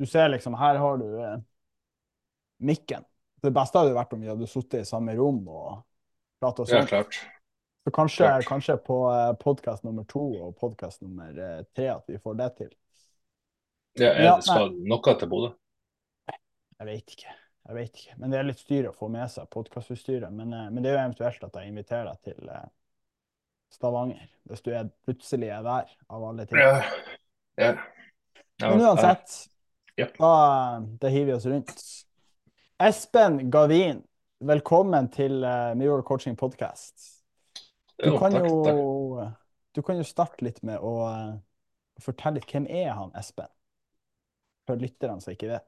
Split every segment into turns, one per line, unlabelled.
Du ser liksom, her har du eh, mikken. Det beste hadde vært om vi hadde sittet i samme rom og prata
Ja,
sånn.
klart.
Så kanskje,
klart.
kanskje på podkast nummer to og podkast nummer eh, tre at vi får det til.
Ja, er
Ja,
skal noe til Bodø?
Jeg vet ikke. Jeg vet ikke. Men det er litt styr å få med seg podkastutstyret. Men, eh, men det er jo eventuelt at jeg inviterer deg til eh, Stavanger, hvis du er, plutselig er der, av alle ting.
Ja. Ja. ja
Men uansett,
Ja.
da, da hiver vi oss rundt. Espen Gavin, velkommen til uh, Mirror Coaching Podcast. Du
Jo,
kan
takk,
jo,
takk.
du kan jo starte litt med å uh, fortelle litt hvem er han Espen? For lytterne som ikke vet.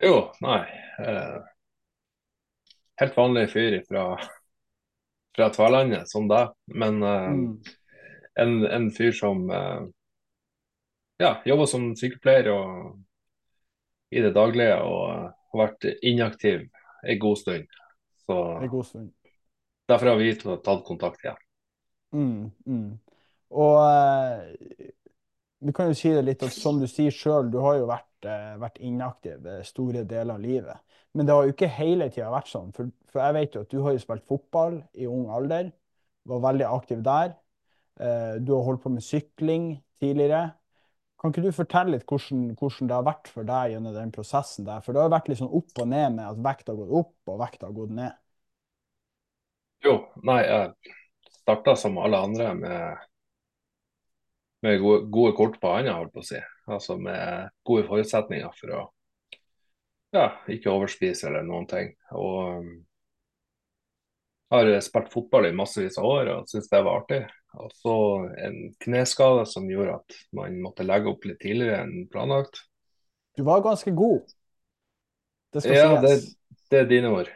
Jo, nei. Uh, helt vanlig fyr fra, fra Tverlandet, som deg. Men uh,
Mm.
en, en fyr som ja, jobber som sykepleier og i det daglige og har vært inaktiv en god stund. Så
god stund.
derfor har vi tatt kontakt igjen.
Mm, mm. Og eh, vi kan jo si det litt at som du sier sjøl, du har jo vært, eh, vært inaktiv eh, store deler av livet. Men det har jo ikke hele tida vært sånn. For, for jeg vet jo at du har jo spilt fotball i ung alder. Var veldig aktiv der. Eh, du har holdt på med sykling tidligere. Kan ikke du fortelle litt hvordan, hvordan det har vært for deg gjennom den prosessen der? For det har vært litt sånn opp og ned med at vekta har gått opp og vekta har gått ned.
Jo, nei, jeg starta som alle andre med, med gode, gode kort på hånda, holdt på å si. Altså med gode forutsetninger for å ja, ikke overspise eller noen ting. Og um, har spilt fotball i massevis av år og syns det var artig. Og så en kneskade som gjorde at man måtte legge opp litt tidligere enn planlagt.
Du var ganske god. Det skal
Ja, det,
sies.
det er dine ord.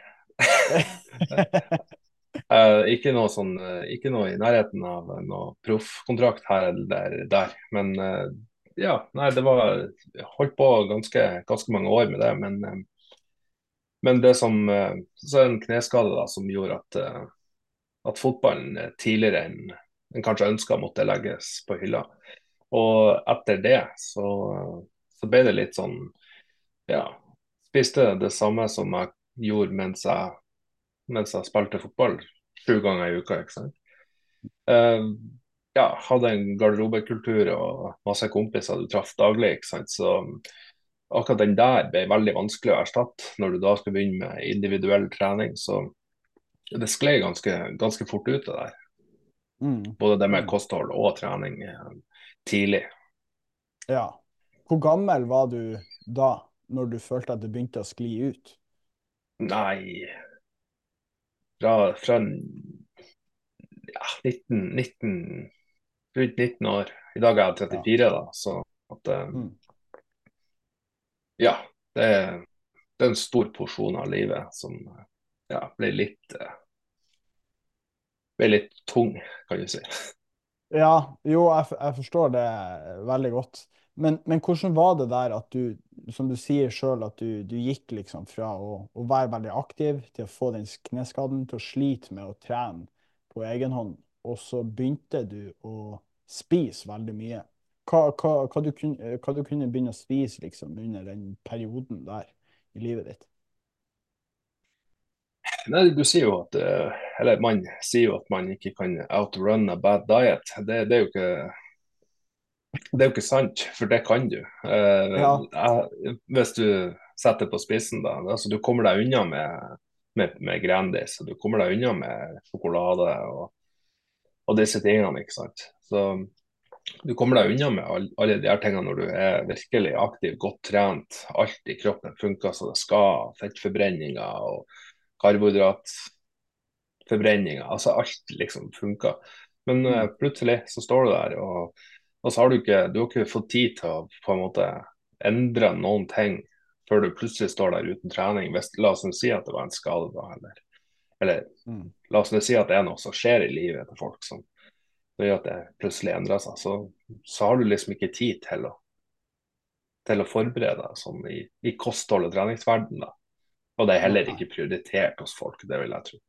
Uh, ikke noe sånn, eh, ikke noe i nærheten av noe proffkontrakt her eller der. Men eh, ja, nei, det var jeg Holdt på ganske, ganske mange år med det. Men, eh, men det som eh, Så er det en kneskade da, som gjorde at, eh, at fotballen eh, tidligere enn en kanskje ønska måtte legges på hylla. Og etter det så, så ble det litt sånn Ja, spiste det samme som jeg gjorde mens jeg mens jeg spilte fotball sju ganger i uka. ikke sant? Uh, ja, hadde en garderobekultur og masse kompiser du traff daglig. ikke sant? Så akkurat den der ble veldig vanskelig å erstatte når du da skal begynne med individuell trening. Så det skled ganske, ganske fort ut det der.
Mm.
Både det med
Mm.
kosthold og trening eh, tidlig.
Ja. Hvor gammel var du da, når du følte at det begynte å skli ut?
Nei Fra, fra ja, 19, 19 rundt 19 år. I dag er jeg 34, da, så at eh,
Mm.
Ja. Det det er en stor porsjon av livet som eh, ja, ble litt eh, litt tung, kan du si.
Ja, jo, jeg, jeg forstår det veldig godt. Men, men hvordan var det der at du, som du sier sjøl, at du, du gikk liksom fra å, å være veldig aktiv til å få den kneskaden, til å slite med å trene på egen hånd, og så begynte du å spise veldig mye. Hva, hva, hva, du kunne, hva du kunne begynne å spise liksom under den perioden der i livet ditt?
Nei, du sier jo at eh, Eller man sier jo at man ikke kan outrun a bad diet. Det, det er jo ikke det er jo ikke sant, for det kan du. Eh,
Ja.
hvis du setter på spissen, da. Altså, du kommer deg unna med, med, med Grandis, og du kommer deg unna med sjokolade og, og disse tingene, ikke sant. Så du kommer deg unna med all, alle de her tingene når du er virkelig aktiv, godt trent, alt i kroppen funker som det skal. Fettforbrenninger og karbohydratforbrenninger. Altså alt liksom funker. Men eh, plutselig så står du der, og, og så har du ikke, du har ikke fått tid til å på en måte endre noen ting før du plutselig står der uten trening. Hvis, la oss si at det var en skade, da, eller, eller
Mm.
la oss si at det er noe som skjer i livet til folk som som gjør at det plutselig endrer seg, så, så har du liksom ikke tid til å, til å forberede deg sånn i, i kosthold og treningsverden. Da. Og det er heller ikke prioritert hos folk, det vil jeg tro.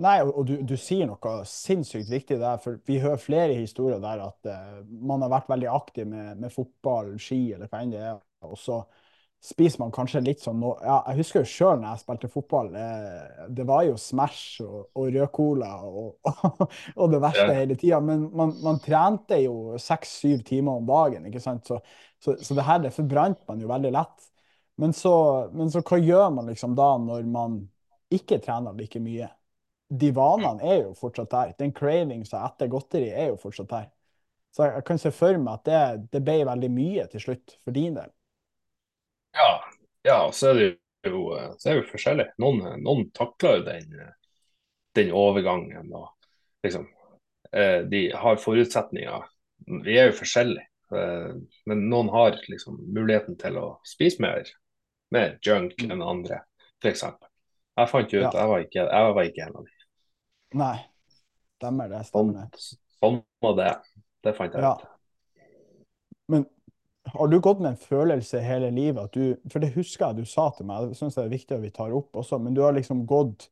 Nei, og du, du sier noe sinnssykt viktig der, for vi hører flere historier der at uh, man har vært veldig aktiv med, med fotball, ski eller hva enn det er, og så spiser man kanskje litt sånn no ja, Jeg husker jo sjøl når jeg spilte fotball, eh, det var jo Smash og, og rød cola og, og, og, det verste
Ja.
hele tida. Men man, man trente jo seks-syv timer om dagen, ikke sant. Så, så, så det her det forbrant man jo veldig lett. Men så, men så hva gjør man liksom da når man ikke trener like mye? De vanene er jo fortsatt der. Den cravingsa etter godteri er jo fortsatt der. Så jeg, jeg kan se for meg at det, det ble veldig mye til slutt for din del.
Ja, ja så er det jo, så er det jo forskjellig. Noen, noen takler jo den, den overgangen. og liksom, eh, De har forutsetninger. Vi er jo forskjellige. eh, Men noen har liksom muligheten til å spise mer, mer junk
Mm.
enn andre, f.eks. Jeg fant ut
Ja.
jeg var ikke, jeg var ikke en av dem.
Nei, stemmer det.
Sånn,
stemmer det.
sånn var det. Det fant jeg
Ja.
ut.
Men har du gått med en følelse hele livet at du For det husker jeg du sa til meg, det syns jeg er viktig at vi tar opp også, men du har liksom gått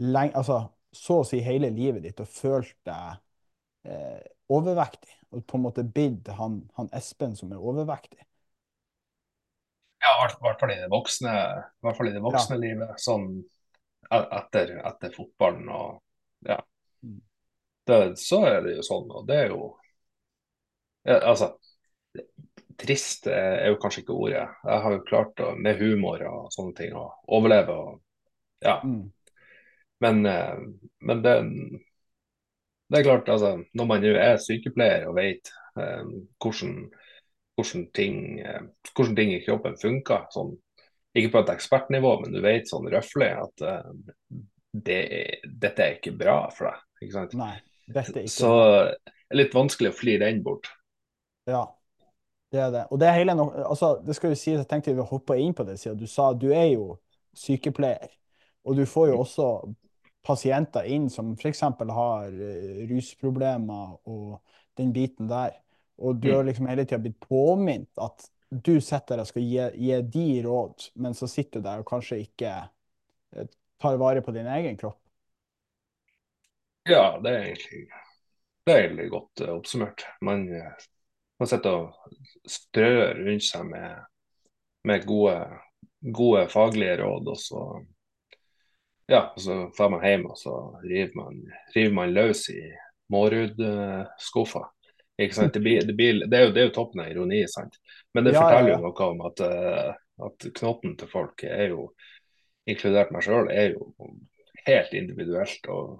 lenge, altså så å si hele livet ditt og følt deg eh, overvektig. Og på en måte bidd han, han Espen som er overvektig.
Ja, i hvert- fall i det voksne, i det voksne livet. Sånn e- etter, etter fotballen og ja.
Mm.
Det, så er det jo sånn, og det er jo ja, Altså, trist er jo kanskje ikke ordet. Jeg har jo klart å, med humor og sånne ting å overleve og ja.
Mm.
Men, eh, men det, det er klart, altså, når man jo er sykepleier og vet eh, hvordan, hvordan, ting, eh, hvordan ting i kroppen funker, sånn, ikke på et ekspertnivå, men du vet sånn røffelig at eh, det dette er ikke bra for deg. Ikke sant?
Nei, dette er ikke
Så det er litt vanskelig å fly den bort.
Ja, det er det. Og det er hele no altså, det skal jo sies, jeg tenkte vi hoppa inn på det, siden du sa du er jo sykepleier. Og du får jo også pasienter inn som f.eks. har rusproblemer og den biten der. Og du
Mm.
har liksom hele tida blitt påminnet at du sitter der og skal gi, gi de råd, men så sitter du der og kanskje ikke eh, tar vare på din egen kropp.
Ja, det er egentlig, det er egentlig godt eh, oppsummert. Man, eh, man sitter og strør rundt seg med, med gode, gode faglige råd, og så ja, og så drar man hjem og så river man, river man løs i Mårud-skuffa. Ikke sant? Det, blir, det, blir, det, er jo, det er jo toppen av ironi, sant? men det
Ja, forteller
forteller
ja.
jo noe om at, uh, at knotten til folk er jo, inkludert meg sjøl, er jo helt individuelt og,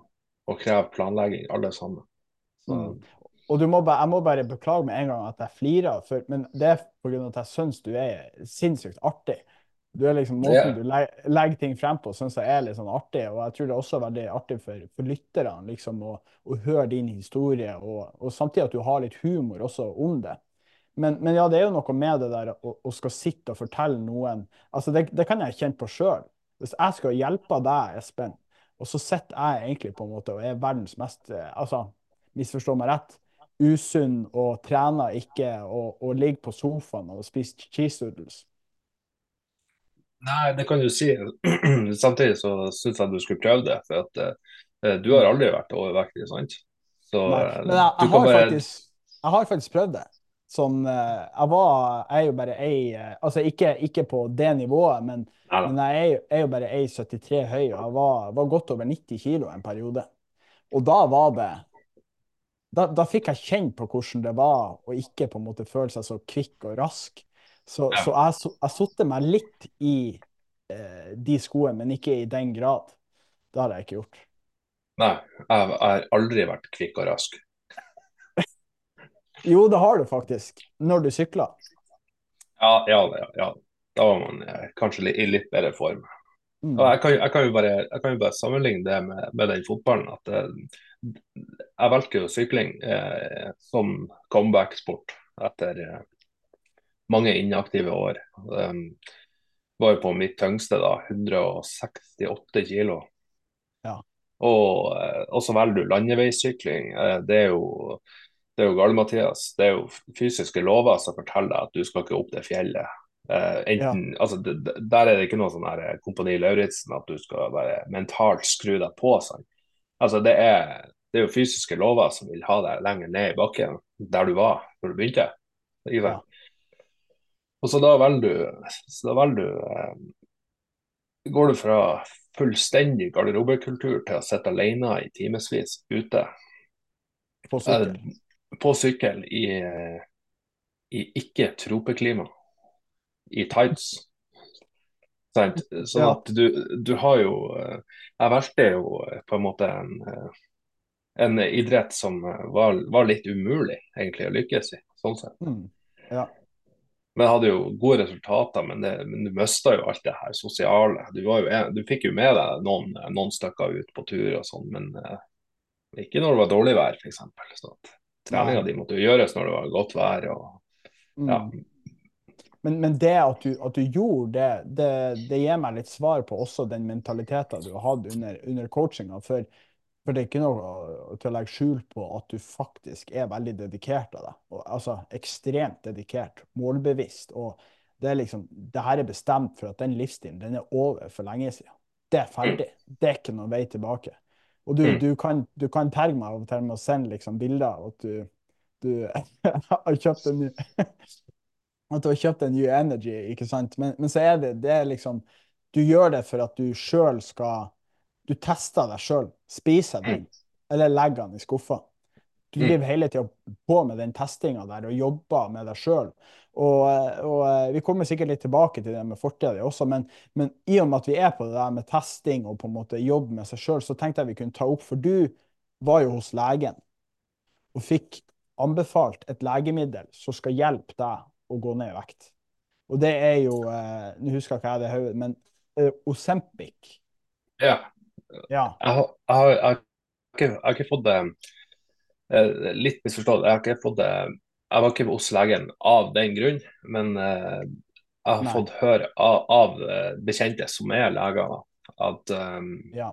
og krever planlegging, alle sammen. Så,
Mm. Og du må bare, jeg må bare beklage med en gang at jeg flirer, for, men det er pga. at jeg syns du er sinnssykt artig. Du er liksom Måten du le legger ting frem på, syns jeg er litt sånn artig. Og jeg tror det er også veldig artig for, for lytterne liksom, å, å høre din historie, og, og samtidig at du har litt humor også om det. Men, men ja, det er jo noe med det der å, å skal sitte og fortelle noen altså Det, det kan jeg kjenne på sjøl. Hvis jeg skal hjelpe deg, Espen, og så sitter jeg egentlig på en måte og er verdens mest eh, altså, misforstå meg rett, usunn og trener ikke og, og ligger på sofaen og spiser cheese doodles.
Nei, det kan du si. Samtidig så syns jeg du skulle prøve det, for at uh, du har aldri vært overvektig, sant? Så
Nei,
eh,
men jeg, jeg, har
bare
faktisk, jeg har faktisk prøvd det. Sånn, eh, jeg var jeg er jo bare ei Altså ikke, ikke på det nivået, men, men jeg er, er jo bare ei 73 høy, og jeg var, var godt over 90 kilo en periode. Og da var det da, da fikk jeg kjenne på hvordan det var å ikke på en måte føle seg så kvikk og rask. Så,
Ja.
så jeg, jeg satte meg litt i eh, de skoene, men ikke i den grad. Det har jeg ikke gjort.
Nei, jeg har aldri vært kvikk og rask.
Jo, det har du faktisk. Når du sykler.
Ja, ja, ja, ja. Da var man eh, kanskje i litt bedre form.
Mm.
Og jeg kan, jeg kan, bare, jeg kan jo bare sammenligne det med, med den fotballen. at eh, Jeg valgte jo sykling eh, som comeback-sport etter eh, mange inaktive år. Um, var jo på mitt tyngste da, 168 kilo.
Ja.
Og, eh, og så velger du landeveissykling. Eh, det er jo det er jo gale, Mathias. Det er jo fysiske lover som forteller deg at du skal ikke opp det fjellet Eh,
Ja.
altså, der er det ikke noe sånn her Kompani Lauritzen at du skal bare mentalt skru deg på. Sånn. Altså, det er, det er jo fysiske lover som vil ha deg lenger ned i bakken der du var når du begynte. Ikke sant? Og så da velger du, så da velger du eh, Går du fra fullstendig garderobekultur til å sitte alene i timevis ute
På sykkel.
eh, på sykkel i, eh, i ikke-tropeklima, i tights. Sant? Sånn
Ja.
at du, du har jo eh, Jeg valgte jo eh, på en måte en, en idrett som var, var litt umulig egentlig å lykkes i. sånn sett.
Mm. Ja.
Men jeg hadde jo gode resultater, men, det, men du mista jo alt det her sosiale. Du, en, du fikk jo med deg noen, noen stykker ut på tur og sånn, men eh, ikke når det var dårlig vær, f.eks. Så treninga di måtte jo gjøres når det var godt vær. og ja.
Mm. Men, men det at du, at du gjorde det, det, det gir meg litt svar på også den mentaliteten du har hatt under, under coachinga. For, for det er ikke noe til å legge skjul på at du faktisk er veldig dedikert av deg. Altså ekstremt dedikert, målbevisst. Og det er liksom, det her er bestemt for at den livsstilen den er over for lenge siden. Det er ferdig. Det er ikke noen vei tilbake. Og du,
Mm.
du kan, du kan terge meg av og til med å sende liksom bilder av at du, du har kjøpt en ny at du har kjøpt en New Energy, ikke sant? Men, men så er det, det er liksom Du gjør det for at du sjøl skal Du tester deg sjøl. Spiser den, eller legger den i skuffa. Du
Mm.
driver hele tida på med den testinga der og jobber med deg sjøl. Og, og eh, vi kommer sikkert litt tilbake til det med fortida di også, men, men i og med at vi er på det der med testing og på en måte jobb med seg sjøl, så tenkte jeg vi kunne ta opp, for du var jo hos legen og fikk anbefalt et legemiddel som skal hjelpe deg å gå ned i vekt. Og det er jo eh, Nå husker jeg ikke jeg det i hodet, men eh, Osempic.
ja.
Ja.
Jeg har, jeg har, jeg har, ikke, jeg har ikke fått det eh, Litt misforstått. Jeg har ikke fått det Jeg var ikke hos legen av den grunn, men eh, jeg har
Nei.
fått høre av, av eh, bekjente som er leger, at, eh,
Ja.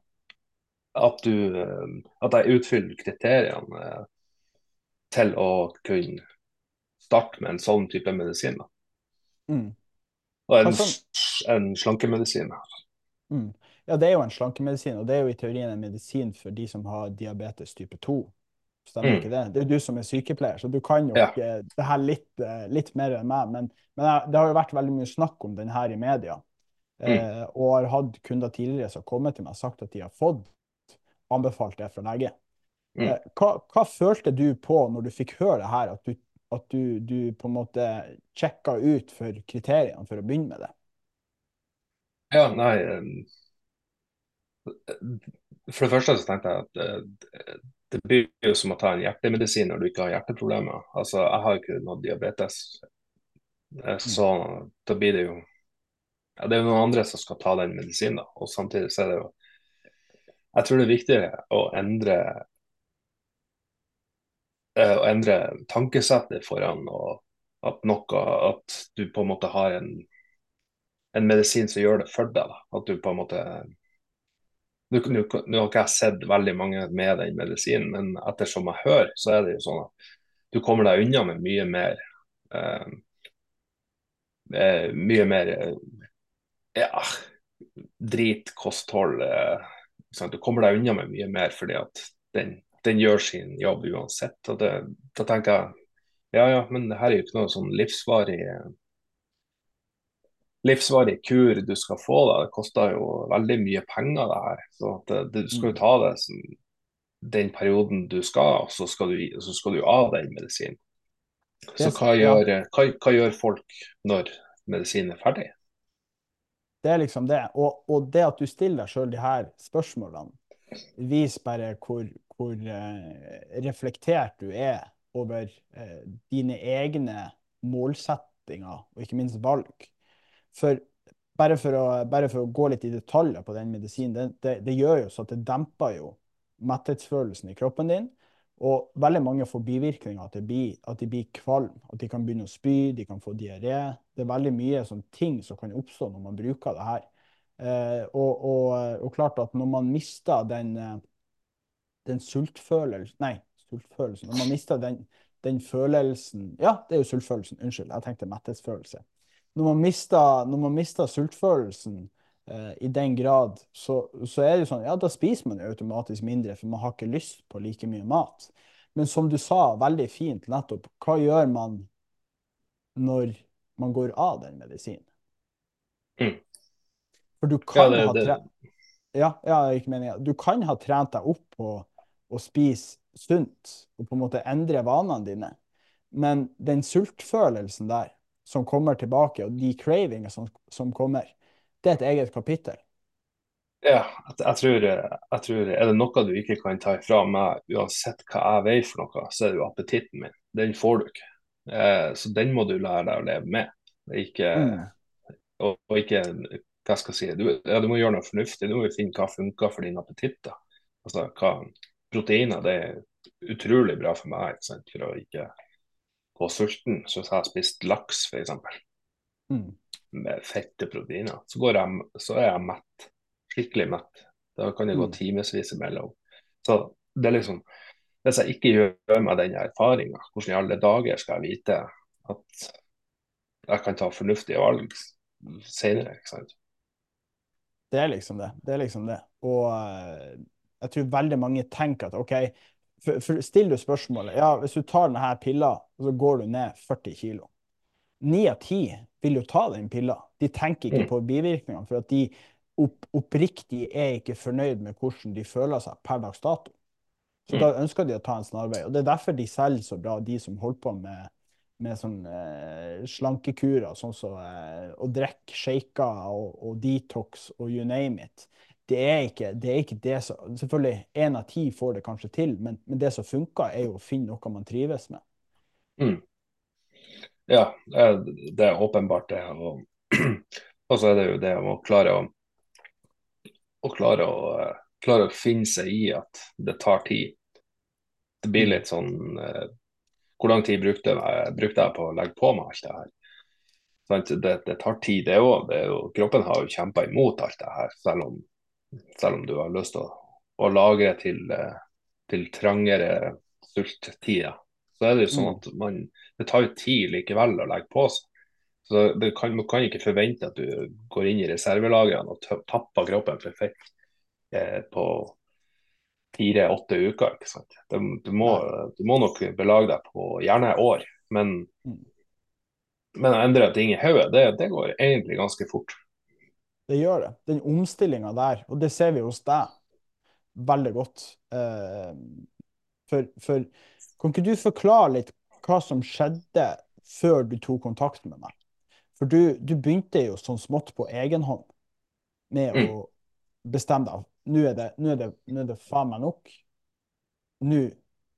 at du eh, At jeg utfyller kriteriene eh, til å kunne starte med en sånn type medisin.
Mm.
Og en,
Altså-
en slankemedisin.
Mm. Ja, det er jo en slankemedisin, og det er jo i teorien en medisin for de som har diabetes type 2. Stemmer
Mm.
ikke det? Det er jo du som er sykepleier, så du kan jo
Ja.
ikke det her litt, eh, litt mer enn meg. Men, men det har jo vært veldig mye snakk om den her i media. Eh, og har hatt kunder tidligere som har kommet til meg og sagt at de har fått anbefalt det fra lege.
Mm.
Eh, hva, hva følte du på når du fikk høre det her, at du, at du, du på en måte sjekka ut for kriteriene for å begynne med det?
Ja, nei eh, For det første så tenkte jeg at det, det blir jo som å ta en hjertemedisin når du ikke har hjerteproblemer. Altså, jeg har ikke noe diabetes, Eh, så da blir det jo ja, Det er jo noen andre som skal ta den medisinen, da. Og samtidig så er det jo Jeg tror det er viktigere å endre eh, å endre tankesettet foran og at noe At du på en måte har en en medisin som gjør det for deg. Da. At du på en måte Nå har ikke jeg sett veldig mange med den medisinen, men ettersom jeg hører, så er det jo sånn at du kommer deg unna med mye mer eh, eh, Mye mer eh, ja, drit, kosthold eh, sånn, Du kommer deg unna med mye mer fordi at den, den gjør sin jobb uansett. Og det, da tenker jeg ja ja, men det her er jo ikke noe sånn livsvarig eh, livsvarig kur du skal få. Da. Det koster jo veldig mye penger, det her. Så at det, du skal jo ta det som den perioden du skal, og så skal du, så skal du av den medisinen. Så hva gjør, hva, hva gjør folk når medisinen er ferdig?
Det er liksom det. Og, og det at du stiller deg sjøl de her spørsmålene, viser bare hvor, hvor uh, reflektert du er over uh, dine egne målsettinger, og ikke minst valg. For bare for å, bare for å gå litt i detaljer på den medisinen, det, det, det gjør jo så at det demper jo metthetsfølelsen i kroppen din. Og veldig mange får bivirkninger at, blir, at de blir kvalm, at de kan begynne å spy, de kan få diaré. Det er veldig mye sånn ting som kan oppstå når man bruker det her. Eh, og, og, og klart at når man mister den, eh, den sultfølelsen Nei, sultfølelsen. Når man mister den, den følelsen Ja, det er jo sultfølelsen. Unnskyld, jeg tenkte metthetsfølelse. Når man mister, når man mister sultfølelsen eh, i den grad, så, så er det jo sånn, ja, da spiser man automatisk mindre, for man har ikke lyst på like mye mat. Men som du sa veldig fint nettopp, hva gjør man når man går av den medisinen?
Mm.
For du
Ja,
kan
det,
ha trent. Ja, ja, ikke meningen. Du kan ha trent deg opp på å spise sunt og på en måte endre vanene dine, men den sultfølelsen der som kommer tilbake, og de cravingene som, som kommer, det er et eget kapittel.
ja, jeg, tror, jeg tror Er det noe du ikke kan ta ifra meg, uansett hva jeg veier for noe, så er det jo appetitten min. Den får du ikke. Eh, så den må du lære deg å leve med. Ikke,
Mm.
og, og ikke hva skal jeg si, du, ja, du må gjøre noe fornuftig. Du må finne hva funker for din appetitt. Altså, hva, proteiner det er utrolig bra for meg ikke sant? for å ikke gå sulten. Så hvis jeg har spist laks f.eks.
Mm.
med fette proteiner, så, går jeg, så er jeg mett. Skikkelig mett. Da kan det gå
Mm.
timevis imellom. Så det er liksom Hvis jeg ikke gjør meg den erfaringa, hvordan i alle dager skal jeg vite at jeg kan ta fornuftige valg senere, ikke sant?
Det er liksom det. Det er liksom det. Og eh, jeg tror veldig mange tenker at OK, for, for still du spørsmålet Ja, hvis du tar denne pilla, så går du ned 40 kilo. Ni av ti vil jo ta den pilla. De tenker ikke
Mm.
på bivirkningene, for at de opp, oppriktig er ikke fornøyd med hvordan de føler seg per dags dato. Så
Mm.
da ønsker de å ta en snarvei. Og det er derfor de selger så bra, de som holder på med, med sånn eh, slankekurer, sånn som eh, å drikke shaker og, og detox og you name it. Det er ikke det, er ikke det som Selvfølgelig, én av ti får det kanskje til, men, men det som funker, er jo å finne noe man trives med.
Mm. Ja, eh, det er åpenbart det. Og, og så er det jo det å klare å, å, klare å, eh, klare å finne seg i at det tar tid. Det blir litt sånn eh, Hvor lang tid brukte jeg, brukte jeg på å legge på meg alt det her? Det, det tar tid, det òg. Kroppen har jo kjempa imot alt det her, selv om, selv om du har lyst til å, å lagre til, eh, til trangere sulttider. Så er det jo sånn
Mm.
at man, det tar jo tid likevel å legge på seg. Så det kan, Man kan ikke forvente at du går inn i reservelagrene og tapper kroppen for fett eh, på fire-åtte uker. ikke sant? Det, du, må, du må nok belage deg på gjerne år, men,
Mm.
men å endre ting i hodet, det, det går egentlig ganske fort.
Det gjør det. Den omstillinga der, og det ser vi hos deg veldig godt. Eh, for, for kan ikke du forklare litt hva som skjedde før du tok kontakt med meg? For du, du begynte jo sånn smått på egen hånd med
Mm.
å bestemme deg. Nå er det, nå er det, nå er det faen meg nok. Nå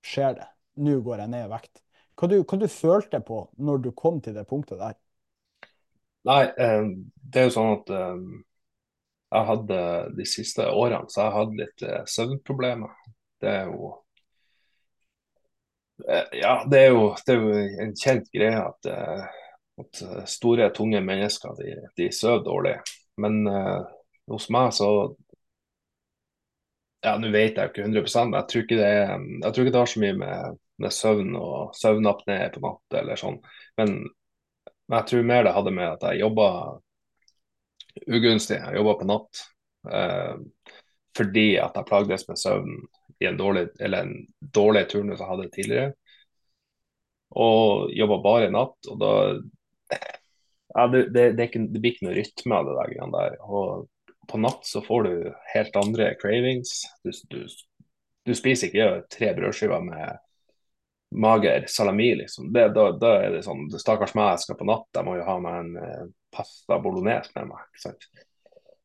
skjer det. Nå går jeg ned i vekt. Hva du, hva du følte på når du kom til det punktet der?
Nei, eh, det er jo sånn at eh, jeg hadde de siste årene så jeg hadde litt eh, søvnproblemer. Det er jo Ja, det er jo, det er jo en kjent greie at, at store, tunge mennesker de, de sover dårlig. Men uh, hos meg så Ja, nå vet jeg jo ikke 100 men jeg tror ikke det, jeg tror ikke det har så mye med, med søvn og søvnapné på natt eller sånn. Men, men jeg tror mer det hadde med at jeg jobba ugunstig. Jeg jobba på natt eh, fordi at jeg plagdes med søvn i en dårlig, eller en dårlig turnus jeg hadde tidligere. Og jobba bare natt. Og da ja, det, det, det, ikke, det blir ikke noe rytme av det der. der. Og på natt så får du helt andre cravings. Du, du, du spiser ikke tre brødskiver med mager salami, liksom. Det, da, da er det sånn Stakkars meg, jeg skal på natt, jeg må jo ha meg en eh, pasta bolognese med meg. ikke sant?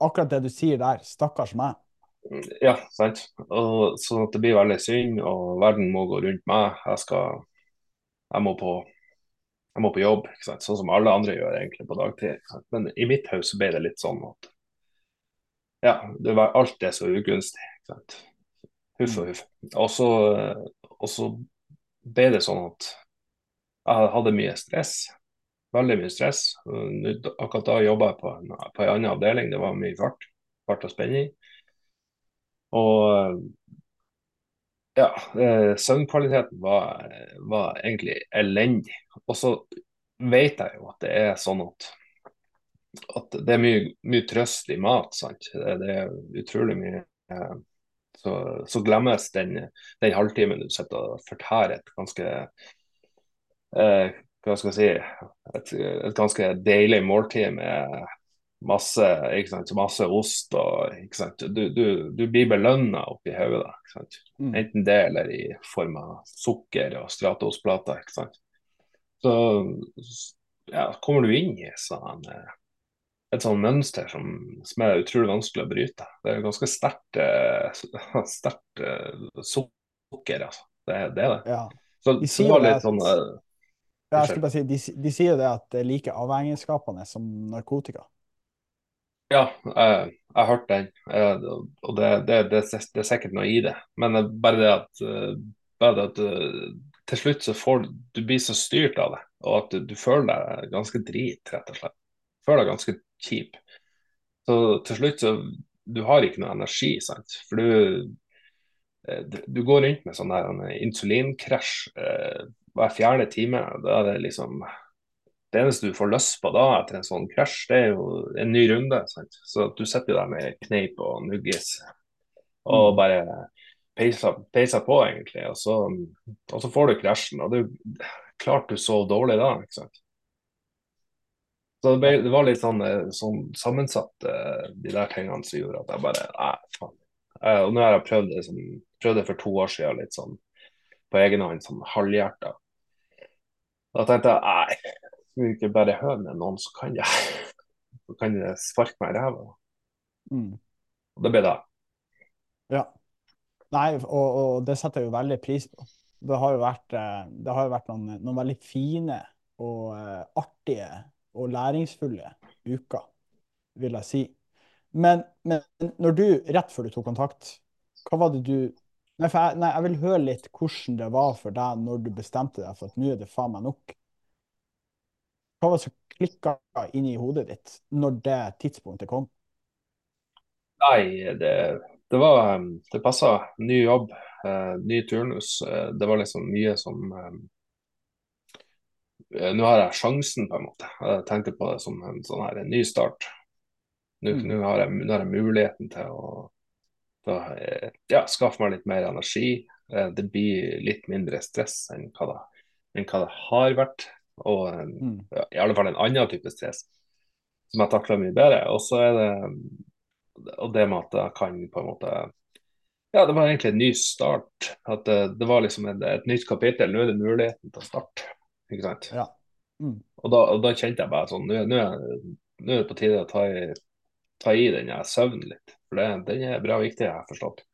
Akkurat det du sier der, stakkars meg.
Ja, sant. Og, så at det blir veldig synd, og verden må gå rundt meg. Jeg skal Jeg må på, jeg må på jobb, ikke sant? sånn som alle andre gjør egentlig på dagtid. Men i mitt hus ble det litt sånn at ja, det var, alt er så ugunstig. ikke sant? Huff og huff. Og så ble det sånn at jeg hadde mye stress. Veldig mye stress. Akkurat da jobba jeg på en, på en annen avdeling, det var mye fart. Fart og spenning. Og ja, eh, søvnkvaliteten var, var egentlig elendig. Og så vet jeg jo at det er sånn at at det er mye, mye trøst i mat. sant? Det, er utrolig mye eh, så, så, glemmes den, den halvtimen du sitter og fortærer et ganske eh, hva skal jeg si, et, et, ganske deilig måltid med masse, sant, masse ost. og du, du, du, blir belønna oppi hodet. Mm. Enten det eller i form av sukker og Stratos-plater. Så ja, kommer du inn i sånn eh, et sånt mønster som, som, er utrolig vanskelig å bryte. Det er ganske sterkt uh, sterkt uh, sukker, altså. Det, det, er det.
Ja.
Så, de så det var litt at, sånn uh,
jeg skulle bare si, de, de sier det at det er like avhengighetsskapende som narkotika.
Ja, jeg, jeg har hørt den, og det, det, det, det, er sikkert noe i det. Men bare det at, bare det at til slutt så får du blir så styrt av det, og at du, du føler deg ganske drit, rett og slett. Føler deg ganske kjip. Så til slutt så Du har ikke noe energi, sant. For du, eh, du går rundt med sånn der insulinkrasj eh, hver fjerde time. Da er det liksom Det eneste du får lyst på da etter en sånn krasj, det er jo en ny runde. Sant? Så du sitter der med kneip og nuggis og mm. bare peiser, peiser på, egentlig. Og så, og så får du krasjen. Og det er klart du sov dårlig da. ikke sant? Så det, ble, det, var litt sånn, eh, sånn sammensatt, uh, de der tingene som gjorde at jeg bare Nei, faen. Uh, og nå har jeg prøvd det, som, prøvd det for to år siden, litt sånn på egen hånd, sånn halvhjerta. Da tenkte jeg nei, skal vi ikke bare høre med noen, så kan jeg så kan jeg sparke meg i ræva. Mm. Og det ble det.
Ja. Nei, og, og, det setter jeg jo veldig pris på. Det har jo vært, det har jo vært noen, noen veldig fine og artige og læringsfulle uker, vil jeg si. Men, men, når du, rett før du tok kontakt, hva var det du Nei, jeg, nei, jeg vil høre litt hvordan det var for deg når du bestemte deg for at nå er det faen meg nok. Hva var det som klikka inn i hodet ditt når det tidspunktet kom?
Nei, det, det var Det passa. Ny jobb, eh, ny turnus. Eh, det var liksom mye som eh, Eh, nå har jeg sjansen, på en måte. Jeg tenkte på det som en sånn her, en ny start. Nå, mm. nå, har, jeg, nå har, jeg, muligheten til å, da, ja, skaffe meg litt mer energi. Eh, det blir litt mindre stress enn hva det, enn hva det har vært. Og mm. ja, i alle fall en annen type stress som jeg takler mye bedre. Og så er det og det med at jeg kan på en måte Ja, det var egentlig en ny start. At det, det var liksom et, et nytt kapittel. Nå er det muligheten til å starte. Ikke sant?
Ja.
Mm. Og, da, og, da, kjente jeg bare sånn Nå, er det på tide å ta i, ta i den søvnen litt. For det, den er bra viktig, jeg har forstått.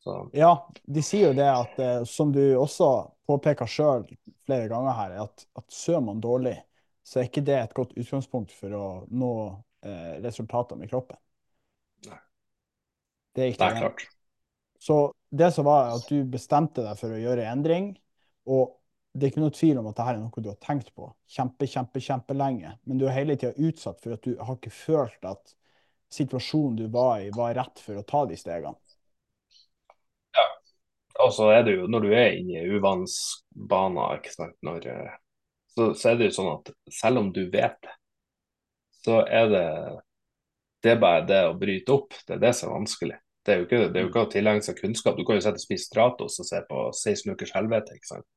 Så.
Ja, de sier jo det at, eh, som du også påpeker sjøl flere ganger her, at, at sover man dårlig, så er ikke det et godt utgangspunkt for å nå eh, resultater med kroppen.
Nei.
Det er ikke
det. Er klart.
Så det som var at du bestemte deg for å gjøre endring, og det er ikke noe tvil om at dette er noe du har tenkt på kjempe, kjempe, kjempelenge. Men du er hele tida utsatt for at du har ikke følt at situasjonen du var i, var rett for å ta de stegene.
Ja, og så er det jo når du er inne i uvansbaner, ikke sant, når, eh, så, så, er det jo sånn at selv om du vet det, så er det det er bare det å bryte opp. Det er det som er vanskelig. Det er jo ikke, det er jo ikke å tilegne seg kunnskap. Du kan jo sette og Stratos og se på 16 ukers helvete. ikke sant?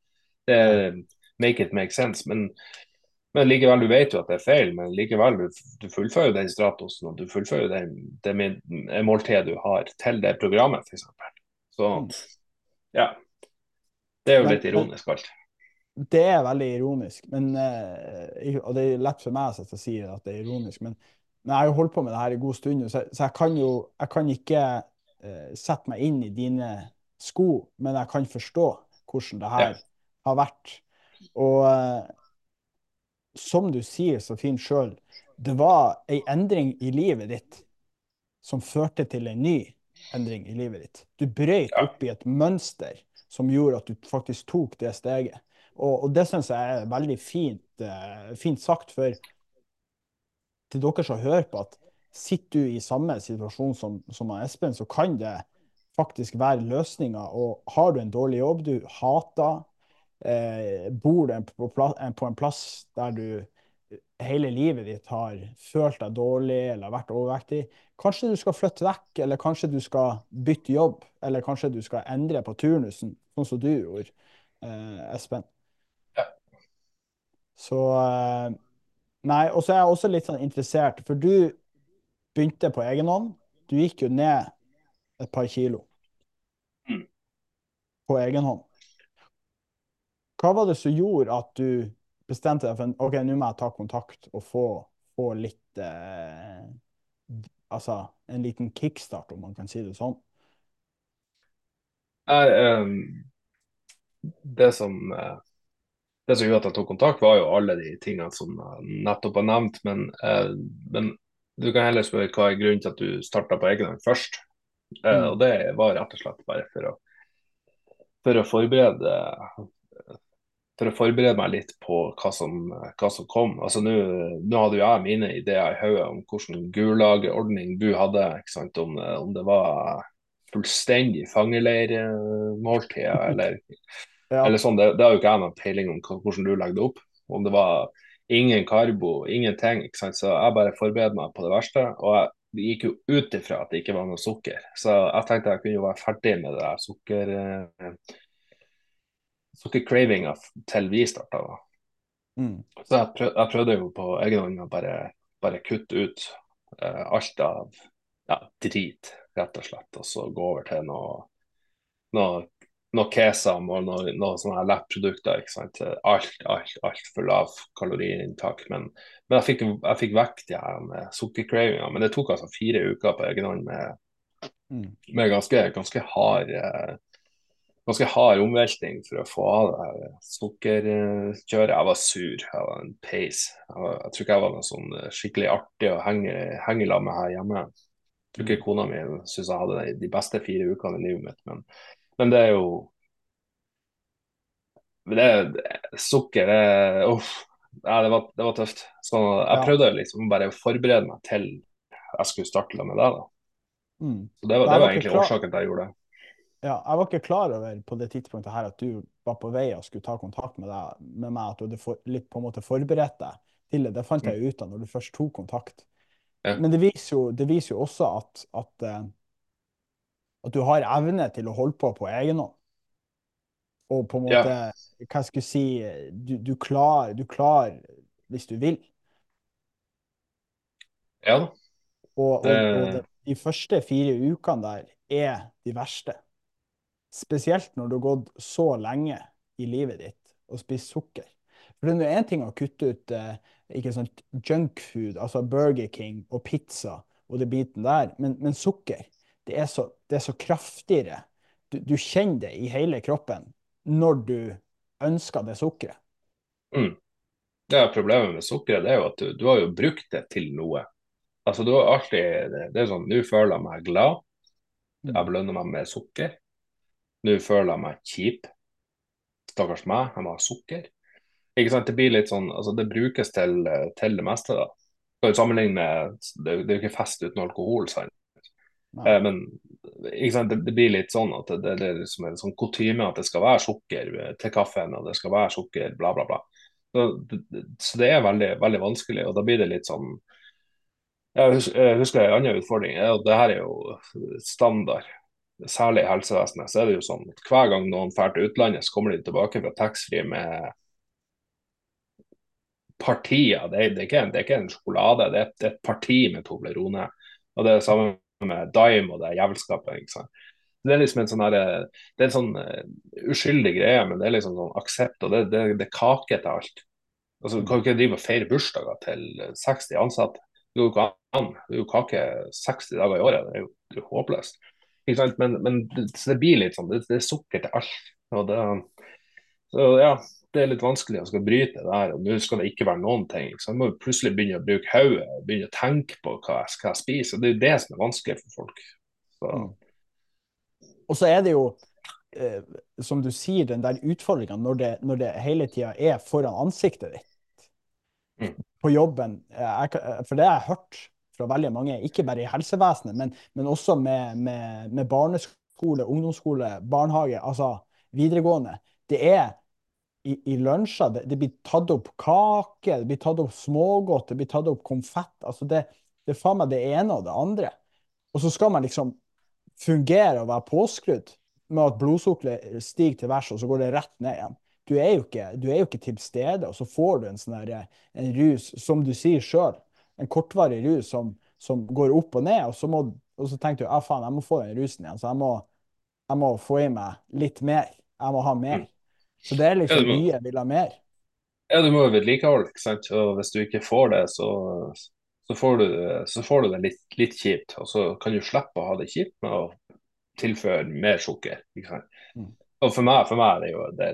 Det make it make sense. Men, men likevel, du vet jo at det er feil, men likevel, du, du fullfører den stratosen og du fullfører den, det måltidet du har til det programmet, f.eks. Så ja. Det er jo litt ironisk alt.
Det er veldig ironisk, men, eh, og det er lett for meg å si at det er ironisk. Men, men, jeg har jo holdt på med det her i god stund, så, så jeg kan jo jeg kan ikke uh, sette meg inn i dine sko, men jeg kan forstå hvordan det her ja har vært. Og eh, som du sier så fint sjøl, det var ei endring i livet ditt som førte til en ny endring i livet ditt. Du brøyt opp i et mønster som gjorde at du faktisk tok det steget. Og, og det syns jeg er veldig fint, uh, fint, sagt. For til dere som hører på, at sitter du i samme situasjon som, som Espen, så kan det faktisk være løsninger. Og har du en dårlig jobb du hater, eh, bor du på, på, en plass der du hele livet ditt har følt deg dårlig eller vært overvektig. Kanskje du skal flytte vekk, eller kanskje du skal bytte jobb, eller kanskje du skal endre på turnusen, sånn som du gjorde, eh, Espen.
Ja.
Så eh, Nei, og så er jeg også litt sånn interessert, for du begynte på egen hånd. Du gikk jo ned et par kilo
Mm.
på egen hånd. Hva var det som gjorde at du bestemte deg for en, OK, nå må jeg ta kontakt og få, få litt eh, Altså en liten kickstart, om man kan si det sånn?
Jeg, um, det som eh, det som gjorde at jeg tok kontakt, var jo alle de tingene som jeg nettopp har nevnt. Men, uh, men du kan heller spørre hva er grunnen til at du starta på egen hånd først. Uh,
Mm.
og det var rett og slett bare for å, for å forberede for å forberede meg litt på hva som, hva som kom. Altså Nå hadde jo jeg mine ideer i hodet om hvilken Gulaget-ordning du hadde. ikke? Om, om det var fullstendig fangeleirmåltid eller
Ja.
eller sånn, det, det har jo ikke jeg noen peiling om hvordan du legger det opp. Om det var ingen karbo, ingenting. ikke sant? Så jeg bare forberedte meg på det verste. Og jeg gikk jo ut ifra at det ikke var noe sukker. Så jeg tenkte jeg kunne jo være ferdig med det der sukker... Sukkercravinga til vi starta.
Mm.
Så jeg, prøv, jeg prøvde jo på egen hånd å bare, bare kutte ut uh, alt av ja, drit, rett og slett. Og så gå over til noe, noe, noe kesam og noe, noe sånne lettprodukter. ikke sant? Alt, alt, alt for lav kaloriinntak. Men, men jeg, fikk, jeg fikk vekk de her med sukkercravinga. Men det tok altså fire uker på egen hånd med,
Mm.
med ganske, ganske hard eh, ganske hard omveltning for å få av det sukkerkjøret. Jeg var sur, jeg var en peis. Jeg, var, jeg tror ikke jeg var noe sånn eh, skikkelig artig å henge, henge i med her hjemme. Jeg tror ikke kona mi syns jeg hadde de beste fire ukene i livet mitt, men, men det er jo det, det, Sukker det, uff, ja, det, var, det var tøft. Så jeg
Ja.
prøvde liksom bare å forberede meg til jeg skulle starte med det. da.
Mm.
Så Det var, det
var
egentlig årsaken til at jeg gjorde det.
Ja, jeg var ikke klar over på det tidspunktet her at du var på vei og skulle ta kontakt med, deg, med meg, at du hadde for, litt på en måte forberedt deg til det. Det fant jeg ut av når du først tok kontakt.
Ja.
Men det viser jo, det viser jo også at, at, eh, at du har evne til å holde på på egen hånd. Og på en
Ja.
måte, hva jeg skulle si, du, du klarer du klar hvis du vil.
Ja da.
Og, og, og det, de første fire ukene der er de verste. Spesielt når du har gått så lenge i livet ditt og spist sukker. For det er én ting å kutte ut eh, ikke sant, junkfood, altså Burger King og pizza og det biten der, men, men sukker, det er så, det er så kraftigere. Du, du kjenner det i hele kroppen når du ønsker det sukkeret.
Mm. Det er problemet med sukkeret det er jo at du, du har jo brukt det til noe. Altså du har alltid, Det, det er sånn, Nå føler jeg meg glad. Jeg belønner meg med sukker. Nå føler jeg meg kjip. Stakkars meg, jeg må ha sukker. Ikke sant, Det blir litt sånn, altså det brukes til, til det meste. da. Skal du sammenligne med, Det, det er jo ikke fest uten alkohol, sant? Eh, men sant, det, det blir litt sånn at det, det, er liksom en sånn kutyme at det skal være sukker eh, til kaffen, og det skal være sukker, bla, bla, bla. Så det, så det er veldig, veldig vanskelig, og da blir det litt sånn jeg husker en annen utfordring, og det her er jo standard. Særlig i helsevesenet så er det jo sånn at hver gang noen drar til utlandet, så kommer de tilbake fra taxfree med partier. Det er, det, er ikke, det er ikke en sjokolade, det er, et- det er et parti med Toblerone. Og det er det samme med Dime og det jævelskapet. ikke sant? Det er liksom en sånn her, det er en sånn eh, uskyldig greie, men det er liksom sånn aksept, og det, det, det er kake til alt. Altså, Du kan jo ikke drive og feire bursdager til 60 ansatte. Det går jo ikke an. Det er jo kake 60 dager i året. Det er jo, det er jo håpløst. Ikke sant? Men, men det, blir litt sånn, det, det er sukker til alt. Og det, så ja, det er litt vanskelig å skal bryte det her. og Nå skal det ikke være noen ting. Så jeg må plutselig begynne å bruke hodet og begynne å tenke på hva jeg skal spise. og Det er jo det som er vanskelig for folk. Så,
Mm. Og så er det jo, eh, som du sier, den der utfordringa når, det- når det hele tida er foran ansiktet ditt.
Mm.
På jobben. Jeg, for det har jeg hørt fra veldig mange, ikke bare i helsevesenet, men, men også med, med, med barneskole, ungdomsskole, barnehage, altså videregående. Det er i, i lunsjer. Det, det, blir tatt opp kake, det blir tatt opp smågodt, det blir tatt opp konfett. Altså det, er faen meg det ene og det andre. Og så skal man liksom fungere og være påskrudd med at blodsukkeret stiger til værs, og så går det rett ned igjen. Du er, jo ikke, er jo ikke til stede, og så får du en sånn en rus, som du sier sjøl, en kortvarig rus som, som, går opp og ned, og så, må, og så tenker du ja, faen, jeg må få den rusen igjen, så jeg må, jeg må få i meg litt mer. Jeg må ha mer. Så det er liksom mye jeg vil ha mer.
Ja, du må jo vedlikeholde, ikke sant. Og hvis du ikke får det, så, så får du, så får du det litt, litt, kjipt. Og så kan du slippe å ha det kjipt med å tilføre mer sukker. ikke sant. Mm. Og for meg, for meg er det jo det,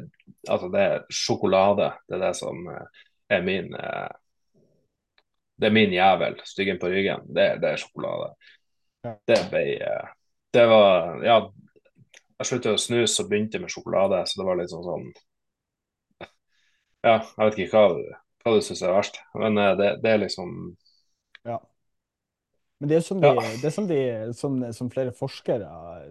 altså det er sjokolade. Det er det som eh, er min eh, Det er min jævel. Styggen på ryggen. Det, det er sjokolade. Det ble eh, Det var Ja, jeg sluttet å snuse og begynte med sjokolade, så det var litt sånn sånn Ja, jeg vet ikke hva, hva du syns er verst, men eh, det, det, er liksom
Ja. Men det er som, de, ja. det er som, de, som, som, flere forskere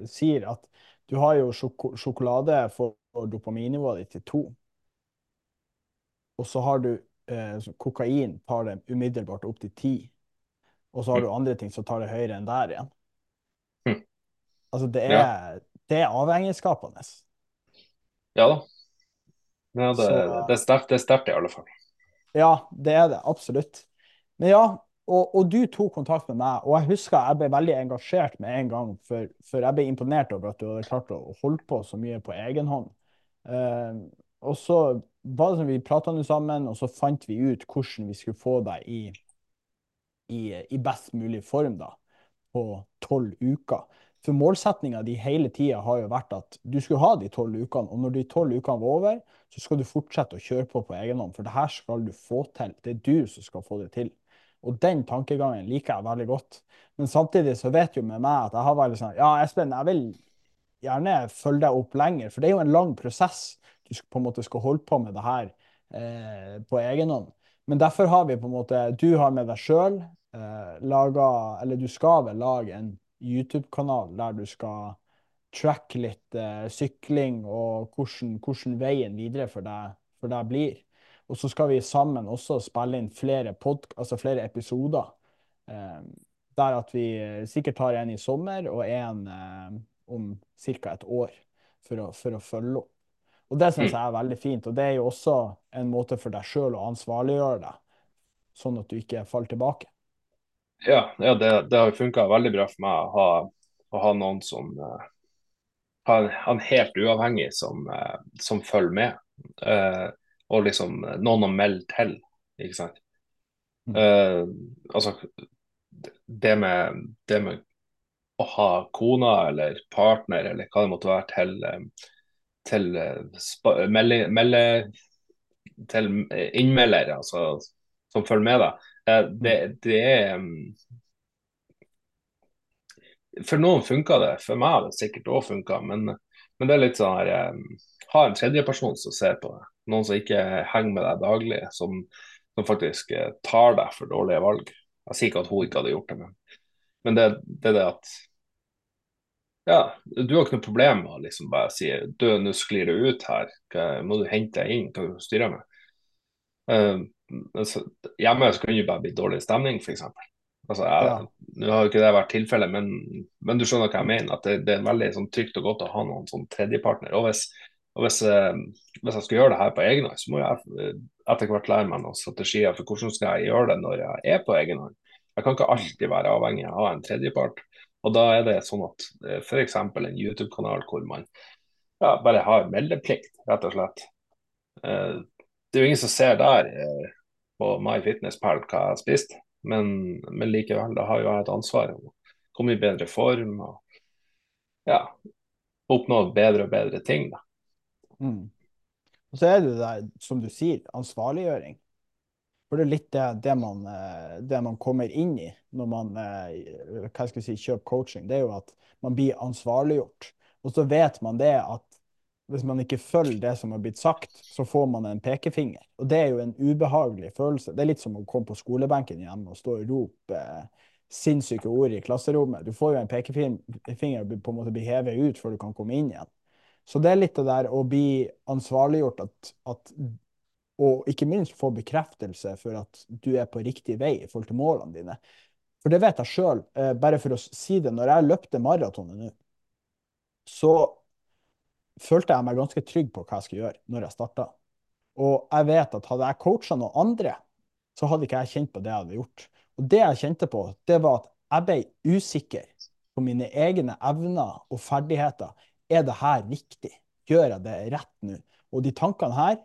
sier, at du har jo sjok sjokolade for dopaminnivået ditt til to. Og så har du eh, kokain tar det umiddelbart opp til ti. Og så har du mm. andre ting som tar det høyere enn der igjen. Mm. Altså det er, ja det er avhengighetsskapende.
Ja da. Ja, det, Så, det, er sterkt, det er sterkt i alle fall.
Ja, det er det. Absolutt. Men ja, og, og, du tok kontakt med meg, og jeg husker jeg ble veldig engasjert med en gang, for, for jeg ble imponert over at du hadde klart å holde på så mye på egen hånd. Uh, og så var det sånn vi prata sammen, og så fant vi ut hvordan vi skulle få deg i, i, i best mulig form da, på tolv uker. For målsettinga di hele tida har jo vært at du skulle ha de tolv ukene, og når de tolv ukene var over, så skal du fortsette å kjøre på på egen hånd, for det her skal du få til. Det er du som skal få det til. Og den tankegangen liker jeg veldig godt. Men samtidig så vet jo med meg at jeg har vært sånn Ja, Espen, jeg vil gjerne følge deg opp lenger, for det er jo en lang prosess. Du på en måte skal holde på med det her eh, på egen hånd. Men derfor har vi på en måte Du har med deg sjøl eh, laga Eller du skal vel lage en YouTube-kanal der du skal tracke litt eh, sykling og hvordan, hvordan, veien videre for deg, for deg blir. Og så skal vi sammen også spille inn flere, altså flere episoder. Eh, der at vi sikkert har en i sommer og en eh, om ca. et år for å, for å, følge opp. Og det syns jeg er veldig fint. Og det er jo også en måte for deg sjøl å ansvarliggjøre deg, sånn at du ikke faller tilbake.
Ja, ja det, det, har funka veldig bra for meg å ha, å ha noen som uh, ha en helt uavhengig som, uh, som følger med. Uh, og liksom noen å melde til, ikke sant. Mm. altså det med, det med å ha kona eller partner eller hva det måtte være til, til melde, melde til innmelder, altså som følger med deg. Eh, det, det er mm, For noen funka det, for meg har det sikkert òg funka, men, men, det er litt sånn her eh, Ha en tredjeperson som ser på det. Noen som ikke henger med deg daglig, som, som faktisk eh, tar deg for dårlige valg. Jeg sier ikke at hun ikke hadde gjort det, men, men det, det er det at ja, du har ikke noe problem med å liksom bare si du, nå sklir det ut her, må du hente deg inn, hva du styrer med. Uh, altså, hjemme så kan det jo bare bli dårlig stemning, f.eks. Altså, ja. Nå har jo ikke det vært tilfellet, men, men, du skjønner hva jeg mener. at Det, det er veldig sånn, trygt og godt å ha noen sånn tredjepartner. Og hvis, og hvis, eh, hvis, jeg skal gjøre det her på egen hånd, så må jeg etter hvert lære meg noen strategier for hvordan skal jeg gjøre det når jeg er på egen hånd. Jeg kan ikke alltid være avhengig av å ha en tredjepart. Og da er det sånn at eh, f.eks. en YouTube-kanal hvor man ja, bare har meldeplikt, rett og slett. Eh, det er jo ingen som ser der. Eh, på MyFitnessPal hva jeg har spist. Men, men, likevel, da har jo jeg et ansvar om å komme i bedre form og ja, oppnå bedre og bedre ting. da.
Mm. Og så er det der, som du sier, ansvarliggjøring. For det er litt det, det, man, eh, det man, kommer inn i når man eh, si, kjøper coaching. Det er jo at man blir ansvarliggjort. Og så vet man det at hvis man ikke følger det som har blitt sagt, så får man en pekefinger. Og det er jo en ubehagelig følelse. Det er litt som å komme på skolebenken hjemme og stå og rope eh, sinnssyke ord i klasserommet. Du får jo en pekefinger og på en måte bli hevet ut før du kan komme inn igjen. Så det er litt det der å bli ansvarliggjort at, at, og ikke minst få bekreftelse for at du er på riktig vei i forhold til målene dine. For det vet jeg sjøl, eh, bare for å si det. Når jeg løpte maratonet nå, så følte jeg meg ganske trygg på hva jeg skulle gjøre når jeg starta. Og jeg vet at hadde jeg coacha noen andre, så hadde ikke jeg kjent på det jeg hadde gjort. Og det jeg kjente på, det var at jeg ble usikker på mine egne evner og ferdigheter. Er det her riktig? Gjør jeg det rett nå? Og de tankene her,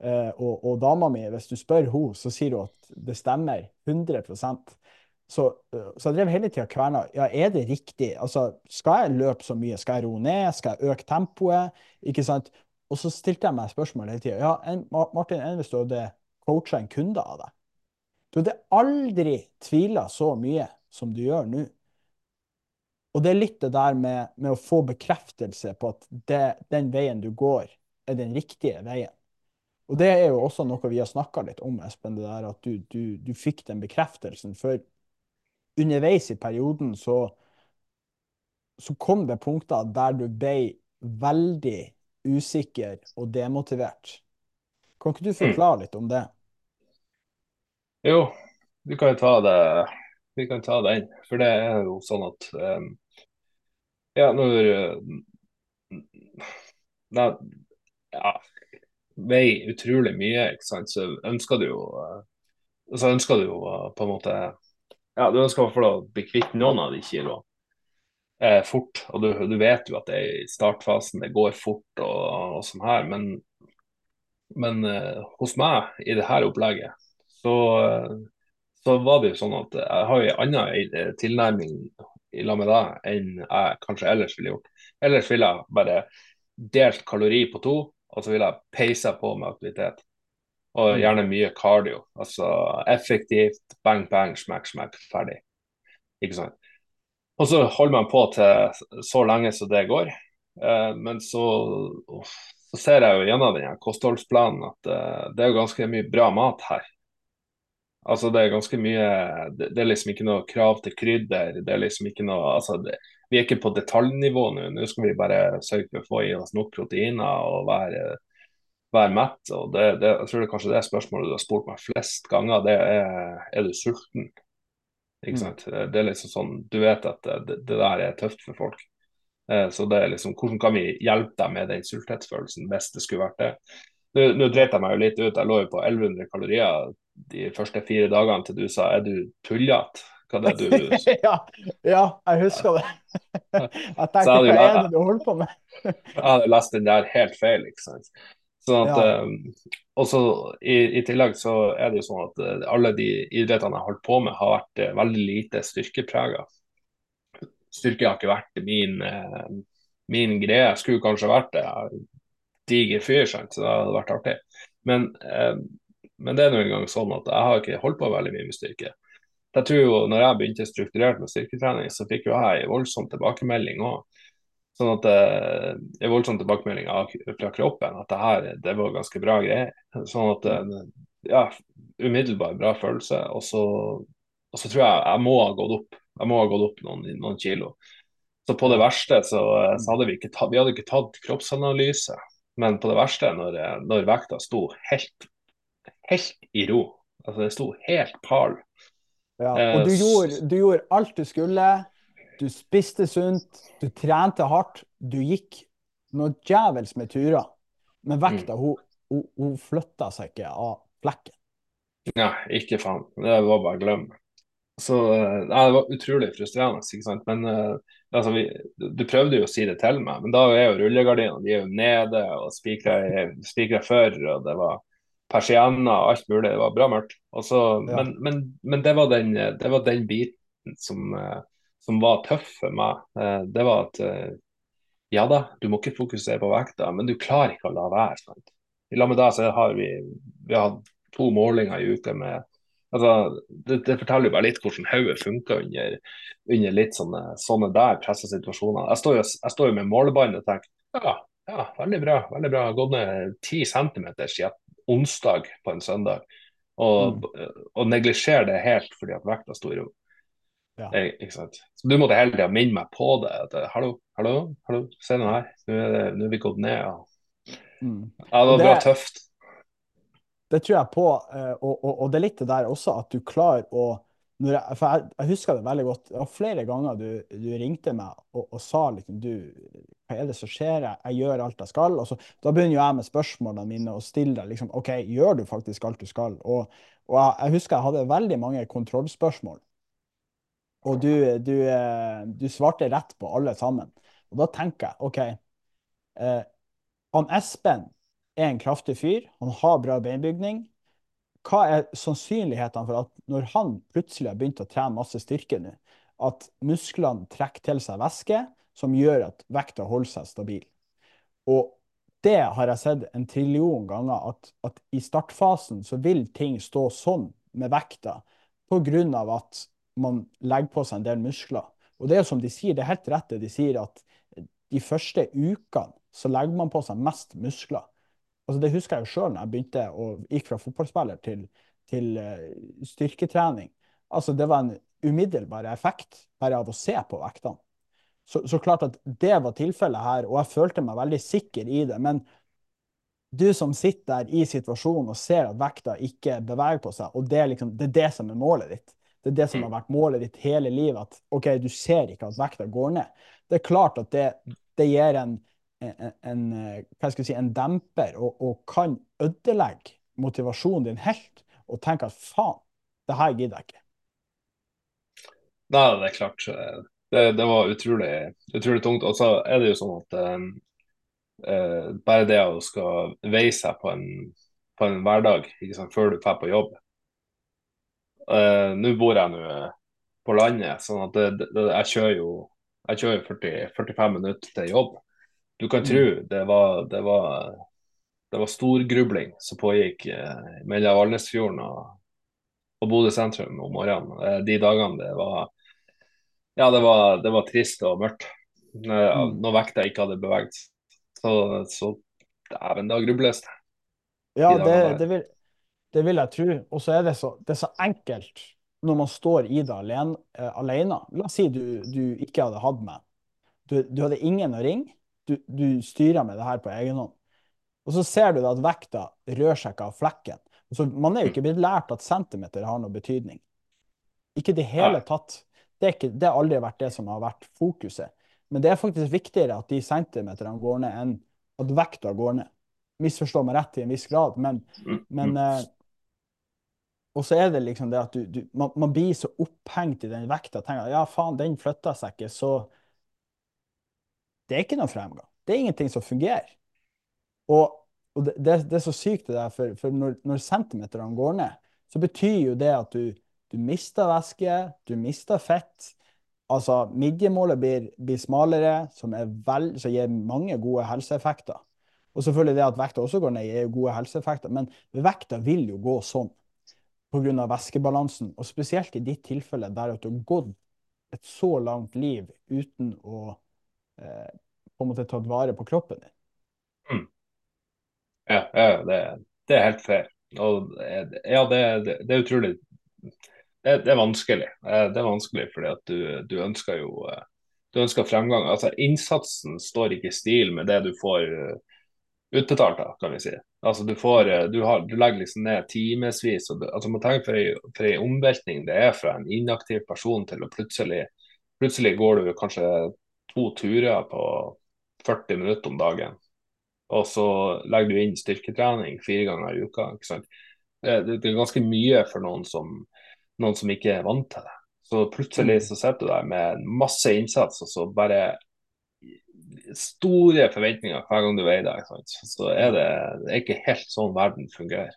og, og dama mi, hvis du spør henne, så sier hun at det stemmer 100% så, eh, så jeg drev hele tida kverna. Ja, er det riktig? Altså, skal jeg løpe så mye? Skal jeg roe ned? Skal jeg øke tempoet? Ikke sant? Og så stilte jeg meg spørsmål hele tida. Ja, Martin, enn hvis du hadde coacha en kunde av deg? Du hadde aldri tvila så mye som du gjør nå. Og det er litt det der med, med å få bekreftelse på at det, den veien du går, er den riktige veien. Og det er jo også noe vi har snakka litt om, Espen, det der at du, du, du fikk den bekreftelsen. For underveis i perioden så, så kom det punkter der du ble veldig usikker og demotivert. Kan ikke du forklare litt om det?
Jo, vi kan jo ta det vi kan ta den. For det er jo sånn at um, Ja, når da, ja, veier utrolig mye, ikke sant, så ønsker du jo uh, så ønsker du jo uh, på en måte ja, Du ønsker i hvert å bli kvitt noen av de kiloene eh, fort. Og du, du, vet jo at det er i startfasen, det går fort og, og sånn her. Men, men eh, hos meg i det her opplegget så så var det jo sånn at jeg har en annen eh, tilnærming i lag med deg enn jeg kanskje ellers ville gjort. Ellers ville jeg bare delt kalori på to, og så vil jeg peise på med aktivitet. Og mm. gjerne mye cardio. Altså effektivt, bang, bang, smack, smack, ferdig. Ikke sant. Og så holder man på til så lenge som det går. Eh, men så, så, ser jeg jo gjennom den kostholdsplanen at eh, det er jo ganske mye bra mat her. Altså Det er ganske mye det, det, er liksom ikke noe krav til krydder. det er liksom ikke noe, altså det, Vi er ikke på detaljnivå nå. Nå skal vi bare sørge for å få i oss nok proteiner og være, være mett. og det, det, Jeg tror det er kanskje det spørsmålet du har spurt meg flest ganger. det Er er du sulten? Ikke mm. sant? Mm. Det er liksom sånn, Du vet at det, det der er tøft for folk. Eh, så det er liksom, Hvordan kan vi hjelpe deg med den sulthetsfølelsen hvis det skulle vært det? Nå dreit jeg meg jo litt ut. Jeg lå jo på 1100 kalorier de første fire dagene til du sa er du tullete? Hva det du
ja, ja, jeg husker det. Jeg tenkte hva er det du holder på med?
jeg hadde lest den der helt feil, ikke sant. Sånn at, ja. um, også i, i, tillegg så er det jo sånn at uh, alle de idrettene jeg har holdt på med, har vært uh, veldig lite styrkeprega. Styrke har ikke vært min, uh, min greie. Jeg skulle kanskje vært det. Jeg Diger fyr, sant? så det hadde vært artig. Men men det er nå engang sånn at jeg har ikke holdt på veldig mye med styrke. Jeg tror jo når jeg begynte strukturert med styrketrening, så fikk jo jeg en voldsom tilbakemelding òg. Sånn at eh, En voldsom tilbakemelding fra kroppen at det her det var ganske bra greier. Sånn at eh, ja, umiddelbar bra følelse. Og så, og så tror jeg jeg må ha gått opp. Jeg må ha gått opp noen, noen kilo. Så på det verste så, eh, så hadde vi ikke tatt, vi hadde ikke tatt kroppsanalyse. Men på det verste, når, når vekta sto helt helt i ro. Altså Det sto helt pal.
Ja, og du eh, gjorde, du gjorde, alt du skulle. Du spiste sunt, du trente hardt. Du gikk noe djevels med turer. Men vekta, mm. hun, hun, hun flytta seg ikke av flekken.
Ja, ikke faen. Det var bare å glemme. Så ja, Det var utrolig frustrerende. ikke sant? Men uh, altså, vi, Du prøvde jo å si det til meg, men da er jo rullegardinene de er jo nede og spikra før, og det var persienner og alt mulig. Det var bra mørkt. Også, ja. men, men, men det, var den, det, var den, biten som, eh, som, var tøff for meg. Eh, det var at eh, ja da, du må ikke fokusere på vekta, men du klarer ikke å la være. Sant? I lag med deg så har vi, vi har to målinger i uka med altså, det, det, forteller jo bare litt hvordan hodet funker under, under, litt sånne, sånne der pressa situasjoner. Jeg står, jo, jeg står jo med målebånd og tenker ja, ja, veldig bra. veldig bra. Gått ned ti centimeter siden onsdag på en søndag. Og, mm. og neglisjere det helt fordi at vekta sto i ro.
Ja.
Ikke sant? Så du måtte hele tida minne meg på det. At, hallo, hallo, hallo, se nå her. Nå er, det, nå er vi gått ned. Og...
Mm.
Ja, det var bra tøft.
Det tror jeg på, eh, og, og, og det er litt det der også at du klarer å jeg, for jeg, jeg husker det veldig godt. Det var flere ganger du, du ringte meg og, og sa liksom du, hva er det som skjer? Jeg, gjør alt jeg skal. Så, da begynner jeg med spørsmålene mine og stiller liksom OK, gjør du faktisk alt du skal? Og, og jeg, jeg husker jeg hadde veldig mange kontrollspørsmål. Og du, du, eh, du svarte rett på alle sammen. Og da tenker jeg OK, eh, han Espen er en kraftig fyr. Han har bra beinbygning hva er sannsynlighetene for at når han plutselig har begynt å trene masse styrke nå, at musklene trekker til seg væske som gjør at vekta holder seg stabil? Og det har jeg sett en trillion ganger, at, at i startfasen så vil ting stå sånn med vekta pga. at man legger på seg en del muskler. Og det er som de sier, det er helt rett det de sier, at de første ukene så legger man på seg mest muskler. Altså Det husker jeg jo sjøl når jeg begynte og gikk fra fotballspiller til, til uh, styrketrening. Altså Det var en umiddelbar effekt bare av å se på vektene. Så, så klart at det var tilfellet her, og jeg følte meg veldig sikker i det. Men du som sitter der i situasjonen og ser at vekta ikke beveger på seg, og det er, liksom, det er det som er målet ditt. Det er det som har vært målet ditt hele livet. At OK, du ser ikke at vekta går ned. Det er klart at det, det gir en, en, en, hva skal jeg si, en demper og, og kan ødelegge motivasjonen din helt. Og tenke at faen, det her gidder jeg ikke.
Nei, det er klart. Det, det var utrolig, utrolig tungt. Og så er det jo sånn at eh, bare det å skal veie seg på en, på en hverdag sant, før du drar på jobb eh, Nå bor jeg nå på landet, sånn at det, det, jeg kjører jo jeg kjører 40, 45 minutter til jobb. Du kan tro det var, det var, det var storgrubling som pågikk eh, mellom Valnesfjorden og, og Bodø sentrum om morgenen. Eh, de dagene det var ja, det var, det var trist og mørkt. Når, når vekta ikke hadde beveget seg. Så, så dæven, da grubles det.
Ja, det, det, vil, det vil jeg tro. Og så er det så, det er så enkelt når man står i det alene. Uh, alene. La oss si du, du ikke hadde hatt meg. Du, du hadde ingen å ringe. Du, du styrer med det her på egen hånd. Og så ser du at vekta rører seg ikke av flekken. Så man er jo ikke blitt lært at centimeter har noe betydning. Ikke i det hele tatt. Det, ikke, det har aldri vært det som har vært fokuset. Men det er faktisk viktigere at de centimeterne går ned, enn at vekta går ned. Misforstå meg rett til en viss grad, men,
Mm,
men eh, Og så er det liksom det at du, du man, man blir så opphengt i den vekta. tenker Ja, faen, den flytter seg ikke, så Det er ikke noe fremgang. Det er ingenting som fungerer. Og, og det, det, det er så sykt det der, for, for når, når centimeterne går ned, så betyr jo det at du, du mister væske, du mister fett. Altså, midjemålet blir, blir smalere, som, vel, som gir mange gode helseeffekter. Og selvfølgelig det at vekta også går ned, gir gode helseeffekter, men vekta vil jo gå sånn pga. væskebalansen. Og spesielt i ditt tilfelle der at du har gått et så langt liv uten å eh, på en måte tatt vare på kroppen din.
Ja, ja det, det er helt fair. Og eh, ja, det, det, det er utrolig det, det er vanskelig. Eh, Det er vanskelig fordi at du, du ønsker jo eh, du ønsker fremgang. Altså Innsatsen står ikke i stil med det du får eh, utbetalt, da, kan vi si. Altså Du får, du, har, du legger liksom ned timevis. Altså, man tenker for ei, for ei omveltning det er fra en inaktiv person til å plutselig Plutselig går du kanskje to turer på 40 minutter om dagen. Og så legger du inn styrketrening fire ganger i uka. ikke sant? Det, det er ganske mye for noen som, noen som ikke er vant til det. Så plutselig så sitter du der med masse innsats, og så bare store forventninger hver gang du veier deg. Så er det, det er ikke helt sånn verden fungerer.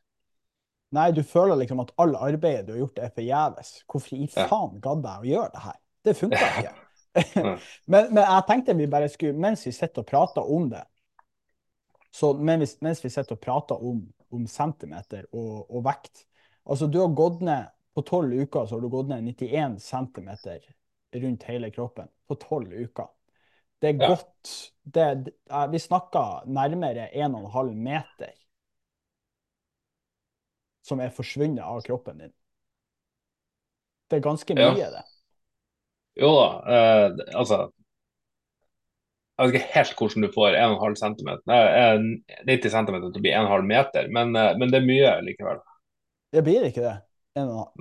Nei, du føler liksom at all arbeidet du har gjort, er forgjeves. Hvorfor i faen gadd jeg å gjøre det her? Det funka ikke. Men, men jeg tenkte vi bare skulle, mens vi sitter og prater om det så mens vi sitter og prater om, om centimeter og, og vekt Altså, du har gått ned på tolv uker, så har du gått ned 91 centimeter rundt hele kroppen på tolv uker. Det er
Ja.
godt det, Vi snakker nærmere 1,5 meter som er forsvunnet av kroppen din. Det er ganske
Ja.
mye, det.
Jo da, eh, altså Jeg vet ikke helt hvordan du får 1,5 cm, nei, eh, 90 cm til å bli 1,5 meter, men, eh, men det er mye likevel.
Det blir ikke det.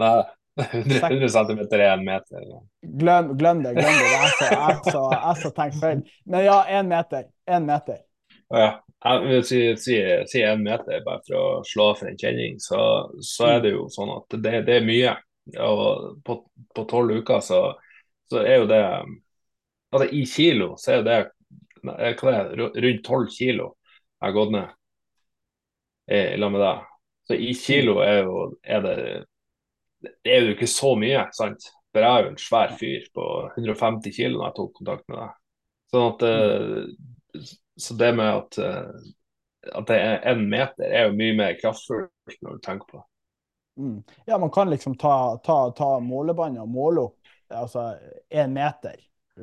Nei, 100,
sek-
100 cm er en meter.
Glem, glem det, glem det. Jeg så, jeg så, tenkt feil. Men ja, én meter. Én meter.
Ja, jeg vil si, si, si en meter, bare for å slå for en kjenning, så, så er det jo sånn at det, det er mye. Og på på tolv uker så, så er jo det Altså i kilo så er det hva det er, rundt tolv kilo jeg har gått ned i lag med deg. Så i kilo er jo er det Det er jo ikke så mye, sant? For jeg er jo en svær fyr på 150 kilo når jeg tok kontakt med deg. Sånn at eh, Så det med at eh, at det er én meter, er jo mye mer kraftfullt når du tenker på det.
Mm. Ja, man kan liksom ta, ta, ta målebåndet og måle opp altså én meter,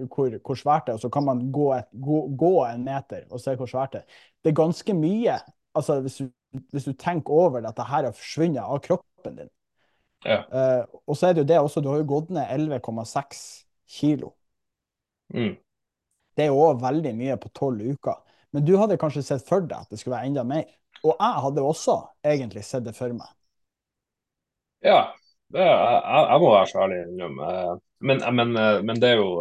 hvor, hvor svært det er, og så kan man gå, et, gå, gå en meter og se hvor svært det er. Det er ganske mye. Altså, hvis du, hvis du tenker over at det her har forsvunnet av kroppen din.
Ja.
Eh, og så er det jo det også, du har jo gått ned 11,6 kilo.
Mm.
Det er jo også veldig mye på tolv uker. Men du hadde kanskje sett for deg at det skulle være enda mer. Og jeg hadde også egentlig sett det for meg.
Ja, det, jeg, jeg må være så ærlig innrømme. Eh, Men, men, eh, men det er jo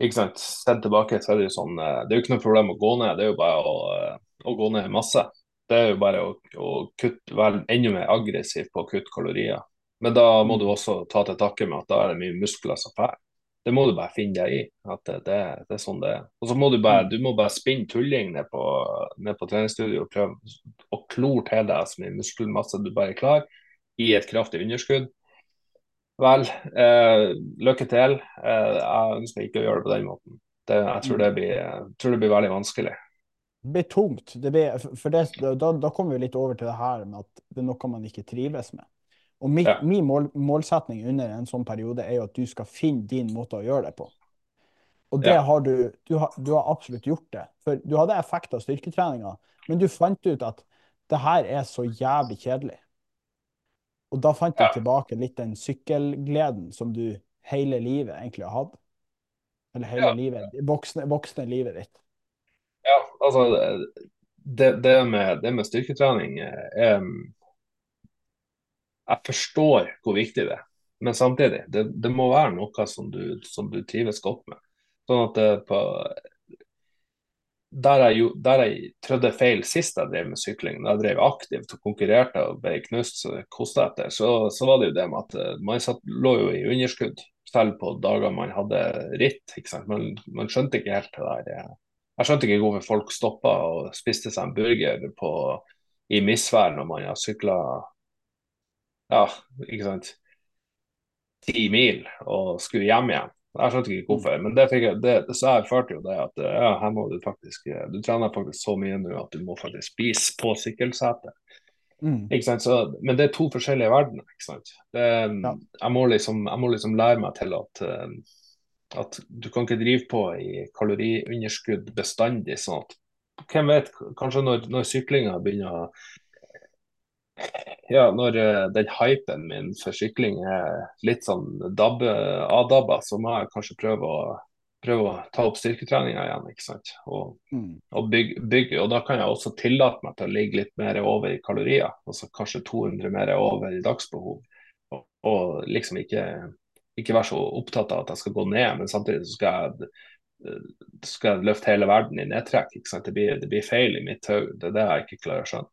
Ikke sant. Sett tilbake, så er det jo sånn Det er jo ikke noe problem å gå ned, det er jo bare å, å gå ned masse. Det er jo bare å, å kutte, være enda mer aggressiv på å kutte kalorier. Men da må du også ta til takke med at da er det mye muskler som drar. Det må du bare finne deg i. at det, det, det er sånn det er. Og så må du bare, du må bare spinne tulling ned på, ned på treningsstudio og prøve å klore til deg så mye muskelmasse du bare klarer i et kraftig underskudd. Vel, eh, lykke til. Eh, jeg ønsker ikke å gjøre det på den måten. Det, jeg tror det, blir, tror det blir veldig vanskelig.
Det blir tungt. Det ble, for det, da, da kommer vi litt over til det her med at det er noe man ikke trives med. Og min,
Ja.
min mål, målsetning under en sånn periode er jo at du skal finne din måte å gjøre det på. Og det
Ja.
har du, du har, du har absolutt gjort det. For du hadde effekt av styrketreninga, men du fant ut at det her er så jævlig kjedelig. Og da fant du
Ja.
tilbake litt den sykkelgleden som du hele livet egentlig har hatt. Eller hele livet, voksne, voksne livet ditt.
Ja, altså det, det, med, det med styrketrening eh, er Jeg forstår hvor viktig det er, men samtidig, det, det må være noe som du, som du trives godt med. Sånn at på der jeg, jo- der jeg trødde feil sist jeg drev med sykling, da jeg drev aktivt og konkurrerte og ble knust det kosta etter, så, så var det jo det med at eh, man satt, lå jo i underskudd selv på dager man hadde ritt. ikke? Man, man skjønte ikke helt det der. Jeg skjønte ikke hvorfor folk stoppa og spiste seg en burger på, i misvær når man har sykla ja, ikke sant, ti mil og skulle hjem igjen. Jeg skjønte ikke hvorfor, men det fikk jeg, det, så jeg erfarte jo det at ja, her må du faktisk Du trener faktisk så mye nå at du må faktisk spise på sykkelsetet.
Mm.
Ikke sant? Så, men det er to forskjellige verdener. ikke sant? Det,
Ja.
jeg, må liksom, jeg må liksom lære meg til at, eh, at du kan ikke drive på i kaloriunderskudd bestandig. sånn at Hvem vet, kanskje når, når syklinga begynner å ja, når eh, den hypen min for sykling er litt sånn dabbe, adabba, så må jeg kanskje prøve å, prøve å ta opp styrketreninga igjen. ikke sant? Og,
Mm.
og bygge, bygge. Og da kan jeg også tillate meg til å ligge litt mer over i kalorier. Altså kanskje 200 mer over i dagsbehov. Og, og liksom ikke, ikke være så opptatt av at jeg skal gå ned, men samtidig så skal jeg eh, skal jeg løfte hele verden i nedtrekk. Det blir, det blir feil i mitt hode. Det er det jeg ikke klarer å skjønne.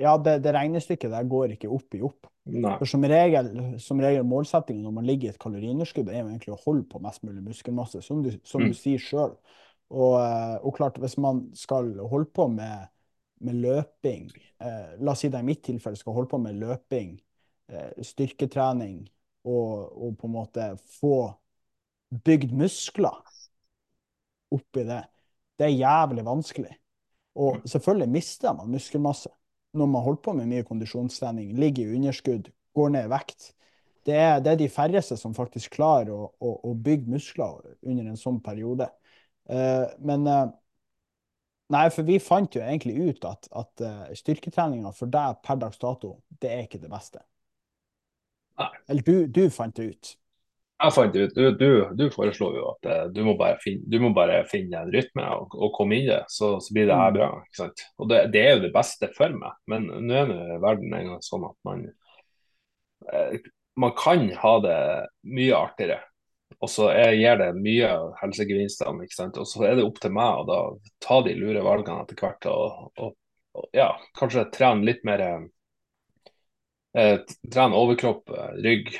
Ja, det, det regnestykket der går ikke opp i opp.
Nei.
For som regel, som regel målsettingen når man ligger i et kaloriunderskudd, er jo egentlig å holde på mest mulig muskelmasse, som du, som
Mm.
du sier sjøl. Og, eh, og klart, hvis man skal holde på med, med løping, eh, la oss si det i mitt tilfelle, skal holde på med løping, eh, styrketrening og, og på en måte få bygd muskler oppi det, det er jævlig vanskelig. Og selvfølgelig mister man muskelmasse når man holder på med mye kondisjonstrening, ligger i underskudd, går ned i vekt. Det er, det er de færreste som faktisk klarer å, å, å bygge muskler under en sånn periode. Uh, men uh, Nei, for vi fant jo egentlig ut at, at uh, styrketreninga for deg per dags dato, det er ikke det beste.
Nei.
Eller du, du fant det ut.
Jeg fant det ut, Du, du, du foreslo jo at eh, du må bare finne, du må bare finne en rytme og, og komme i det, så, så blir det her
Mm.
bra. ikke sant? Og det, det er jo det beste for meg, men nå er nå verden en gang sånn at man, eh, man kan ha det mye artigere. Og så gir det mye av helsegevinstene, ikke sant. Og så er det opp til meg å da ta de lure valgene etter hvert. Og, og, og ja, kanskje trene litt mer eh, Trene overkropp, eh, rygg,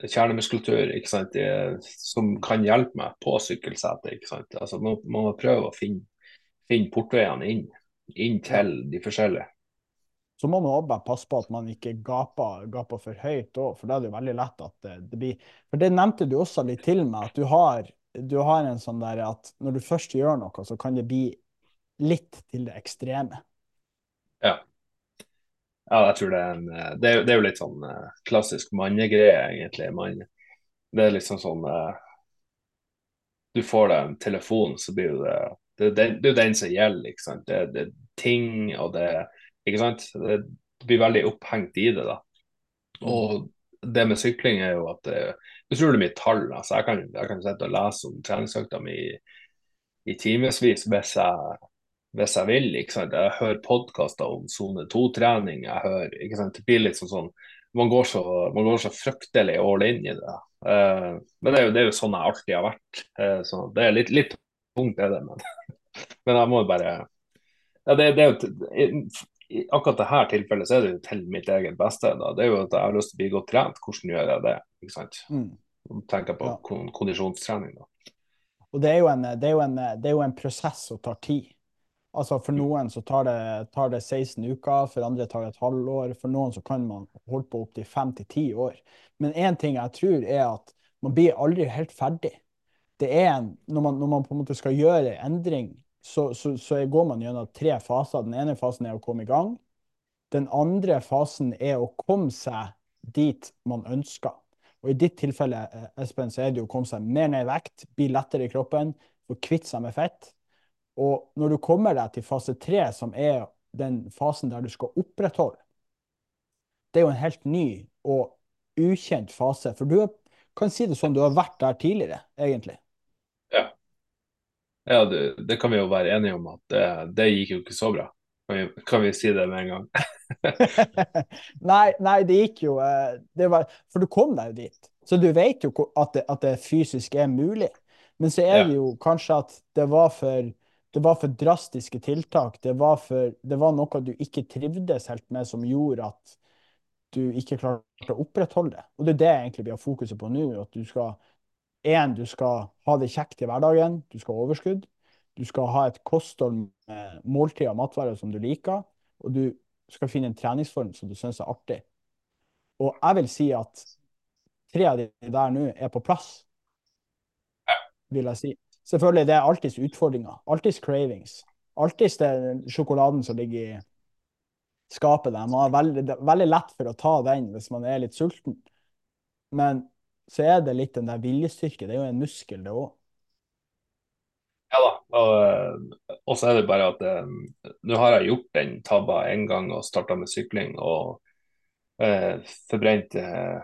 kjernemuskulatur, ikke sant. Som kan hjelpe meg på sykkelsetet, ikke sant. Altså, man, man må prøve å finne, finne portveiene inn, inn til de forskjellige.
Så må man også passe på at man ikke gaper, gaper for høyt òg, for da er det jo veldig lett at det, det blir For det nevnte du også litt til meg, at du har, du har en sånn der at når du først gjør noe, så kan det bli litt til det ekstreme.
Ja. Ja, jeg tror det er en eh, Det er, det er jo litt sånn eh, klassisk mannegreie, egentlig. Man, det er liksom sånn eh, Du får deg en telefon, så blir det det Det, det er jo den som gjelder, ikke sant. Det, det er ting og det Ikke sant. Det, du blir veldig opphengt i det, da. Og det med sykling er jo at det er utrolig mye tall. Altså, jeg kan, jeg kan sitte og lese om treningsøkta mi i, i timevis hvis jeg hvis jeg vil. ikke sant? Jeg hører podkaster om sone 2-trening. jeg hører, ikke sant? Det blir litt sånn sånn man går, så, man går så fryktelig all in i det. Uh, men det er, jo, det er jo sånn jeg alltid har vært. Uh, så det er litt, litt tungt, er det. Men, men jeg må bare ja, det, det er jo, i, I akkurat dette tilfellet så er det jo til mitt eget beste. da. Det er jo at jeg har lyst til å bli godt trent. Hvordan gjør jeg det? ikke sant?
Mm.
Tenker på
Ja.
kondisjonstrening. da.
Og det er en, det er en, det er jo en prosess som tar tid. Altså For noen så tar det, tar det 16 uker, for andre tar det et halvår. For noen så kan man holde på opptil fem til ti år. Men én ting jeg tror er at man blir aldri helt ferdig. Det er en, når, man, når man på en måte skal gjøre endring, så, så, så går man gjennom tre faser. Den ene fasen er å komme i gang. Den andre fasen er å komme seg dit man ønsker. Og i ditt tilfelle, eh, Espen, så er det jo å komme seg mer ned i vekt, bli lettere i kroppen, få kvitt seg med fett. Og når du kommer deg til fase tre, som er den fasen der du skal opprettholde, det er jo en helt ny og ukjent fase. For du kan si det sånn, du har vært der tidligere, egentlig.
Ja, det, det kan vi jo være enige om at det, det gikk jo ikke så bra. Kan vi, kan vi si det med en gang?
nei, nei, det gikk jo eh, det var, For du kom deg jo dit. Så du vet jo at det, at det fysisk er mulig. Men så er det jo kanskje at det var for, det var for drastiske tiltak. Det var, for, det var noe du ikke trivdes helt med, som gjorde at du ikke klarte å opprettholde det. Og det er det egentlig vi har fokuset på nå. At du skal en, du skal ha det kjekt i hverdagen. Du skal ha overskudd. Du skal ha et kosthold med måltid og matvarer som du liker. Og du skal finne en treningsform som du syns er artig. Og jeg vil si at tre av de der nå er på plass, vil jeg si. Selvfølgelig, det er alltids utfordringer. Alltids cravings. Alltids den sjokoladen som ligger i skapet der. Man har veldig, veldig lett for å ta den hvis man er litt sulten. Men så er det litt den der viljestyrke. Det er jo en muskel, det òg.
Ja da. Og, så er det bare at eh, nå har jeg gjort den tabba en gang og starta med sykling og eh, forbrent eh,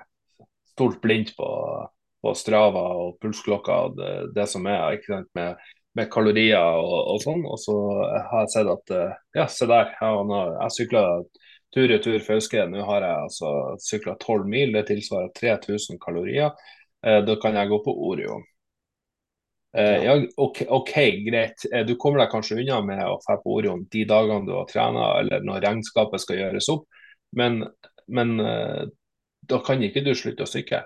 stolt blindt på, på Strava og pulsklokka og det, det som er, sant, med, med kalorier og, og sånn. Og så har jeg sett at eh, ja, se der, jeg, jeg sykla tur-retur Fauske. Nå har jeg altså sykla 12 mil, det tilsvarer 3000 kalorier. Eh, da kan jeg gå på Oreo. Eh, ja, ok, ok, greit. Eh, Du kommer deg kanskje unna med å dra på Orion de dagene du har trena, eller når regnskapet skal gjøres opp, men, men eh, da kan ikke du slutte å sykle.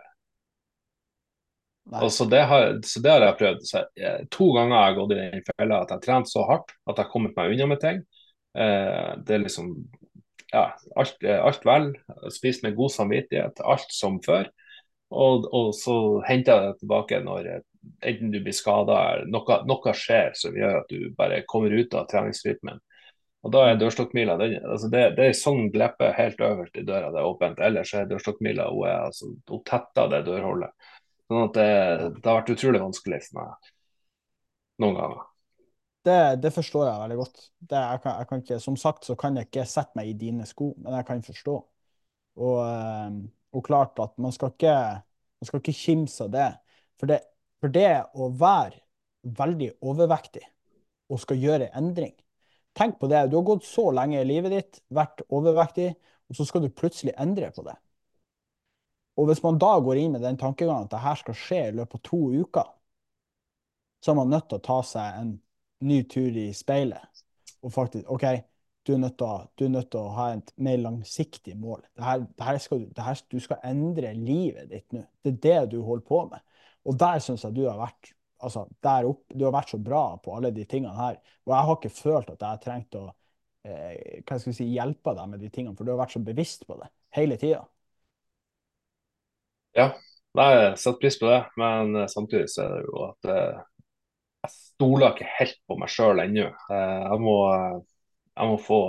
Så, det har, så det har jeg prøvd. Så, jeg, to ganger har jeg gått i den fella at jeg har trent så hardt at jeg har kommet meg unna med ting. Eh, det er liksom ja, alt, eh, alt vel. Spist med god samvittighet. Alt som før. Og, og så henter jeg det tilbake når eh, enten du blir skada eller noe, noe skjer som gjør at du bare kommer ut av treningsrytmen. Og da er dørstokkmila altså det, det er sånn glippe helt øverst i døra, det er åpent. Ellers er dørstokkmila hun, altså, hun tetter det dørholdet. Sånn at det, det har vært utrolig vanskelig for meg noen ganger.
Det, det forstår jeg veldig godt. Det, jeg kan, jeg kan ikke, som sagt så kan jeg ikke sette meg i dine sko, men jeg kan forstå. Og, eh, og klart at man skal ikke Man skal ikke kimse av det. For, det. for det å være veldig overvektig og skal gjøre endring Tenk på det. Du har gått så lenge i livet ditt, vært overvektig, og så skal du plutselig endre på det. Og hvis man da går inn med den tankegangen at det her skal skje i løpet av to uker, så er man nødt til å ta seg en ny tur i speilet og faktisk OK, du er nødt til å, nødt til å ha et mer langsiktig mål. Dette, dette skal, dette, du skal endre livet ditt nå. Det er det du holder på med. Og der syns jeg du har vært altså, opp, du har vært så bra på alle de tingene her. Og jeg har ikke følt at jeg har trengt å eh, hva skal jeg si, hjelpe deg med de tingene, for du har vært så bevisst på det hele tida.
Ja, jeg setter pris på det, men eh, samtidig så er det jo at eh, jeg stoler ikke helt på meg sjøl ennå. Eh, jeg må jeg må få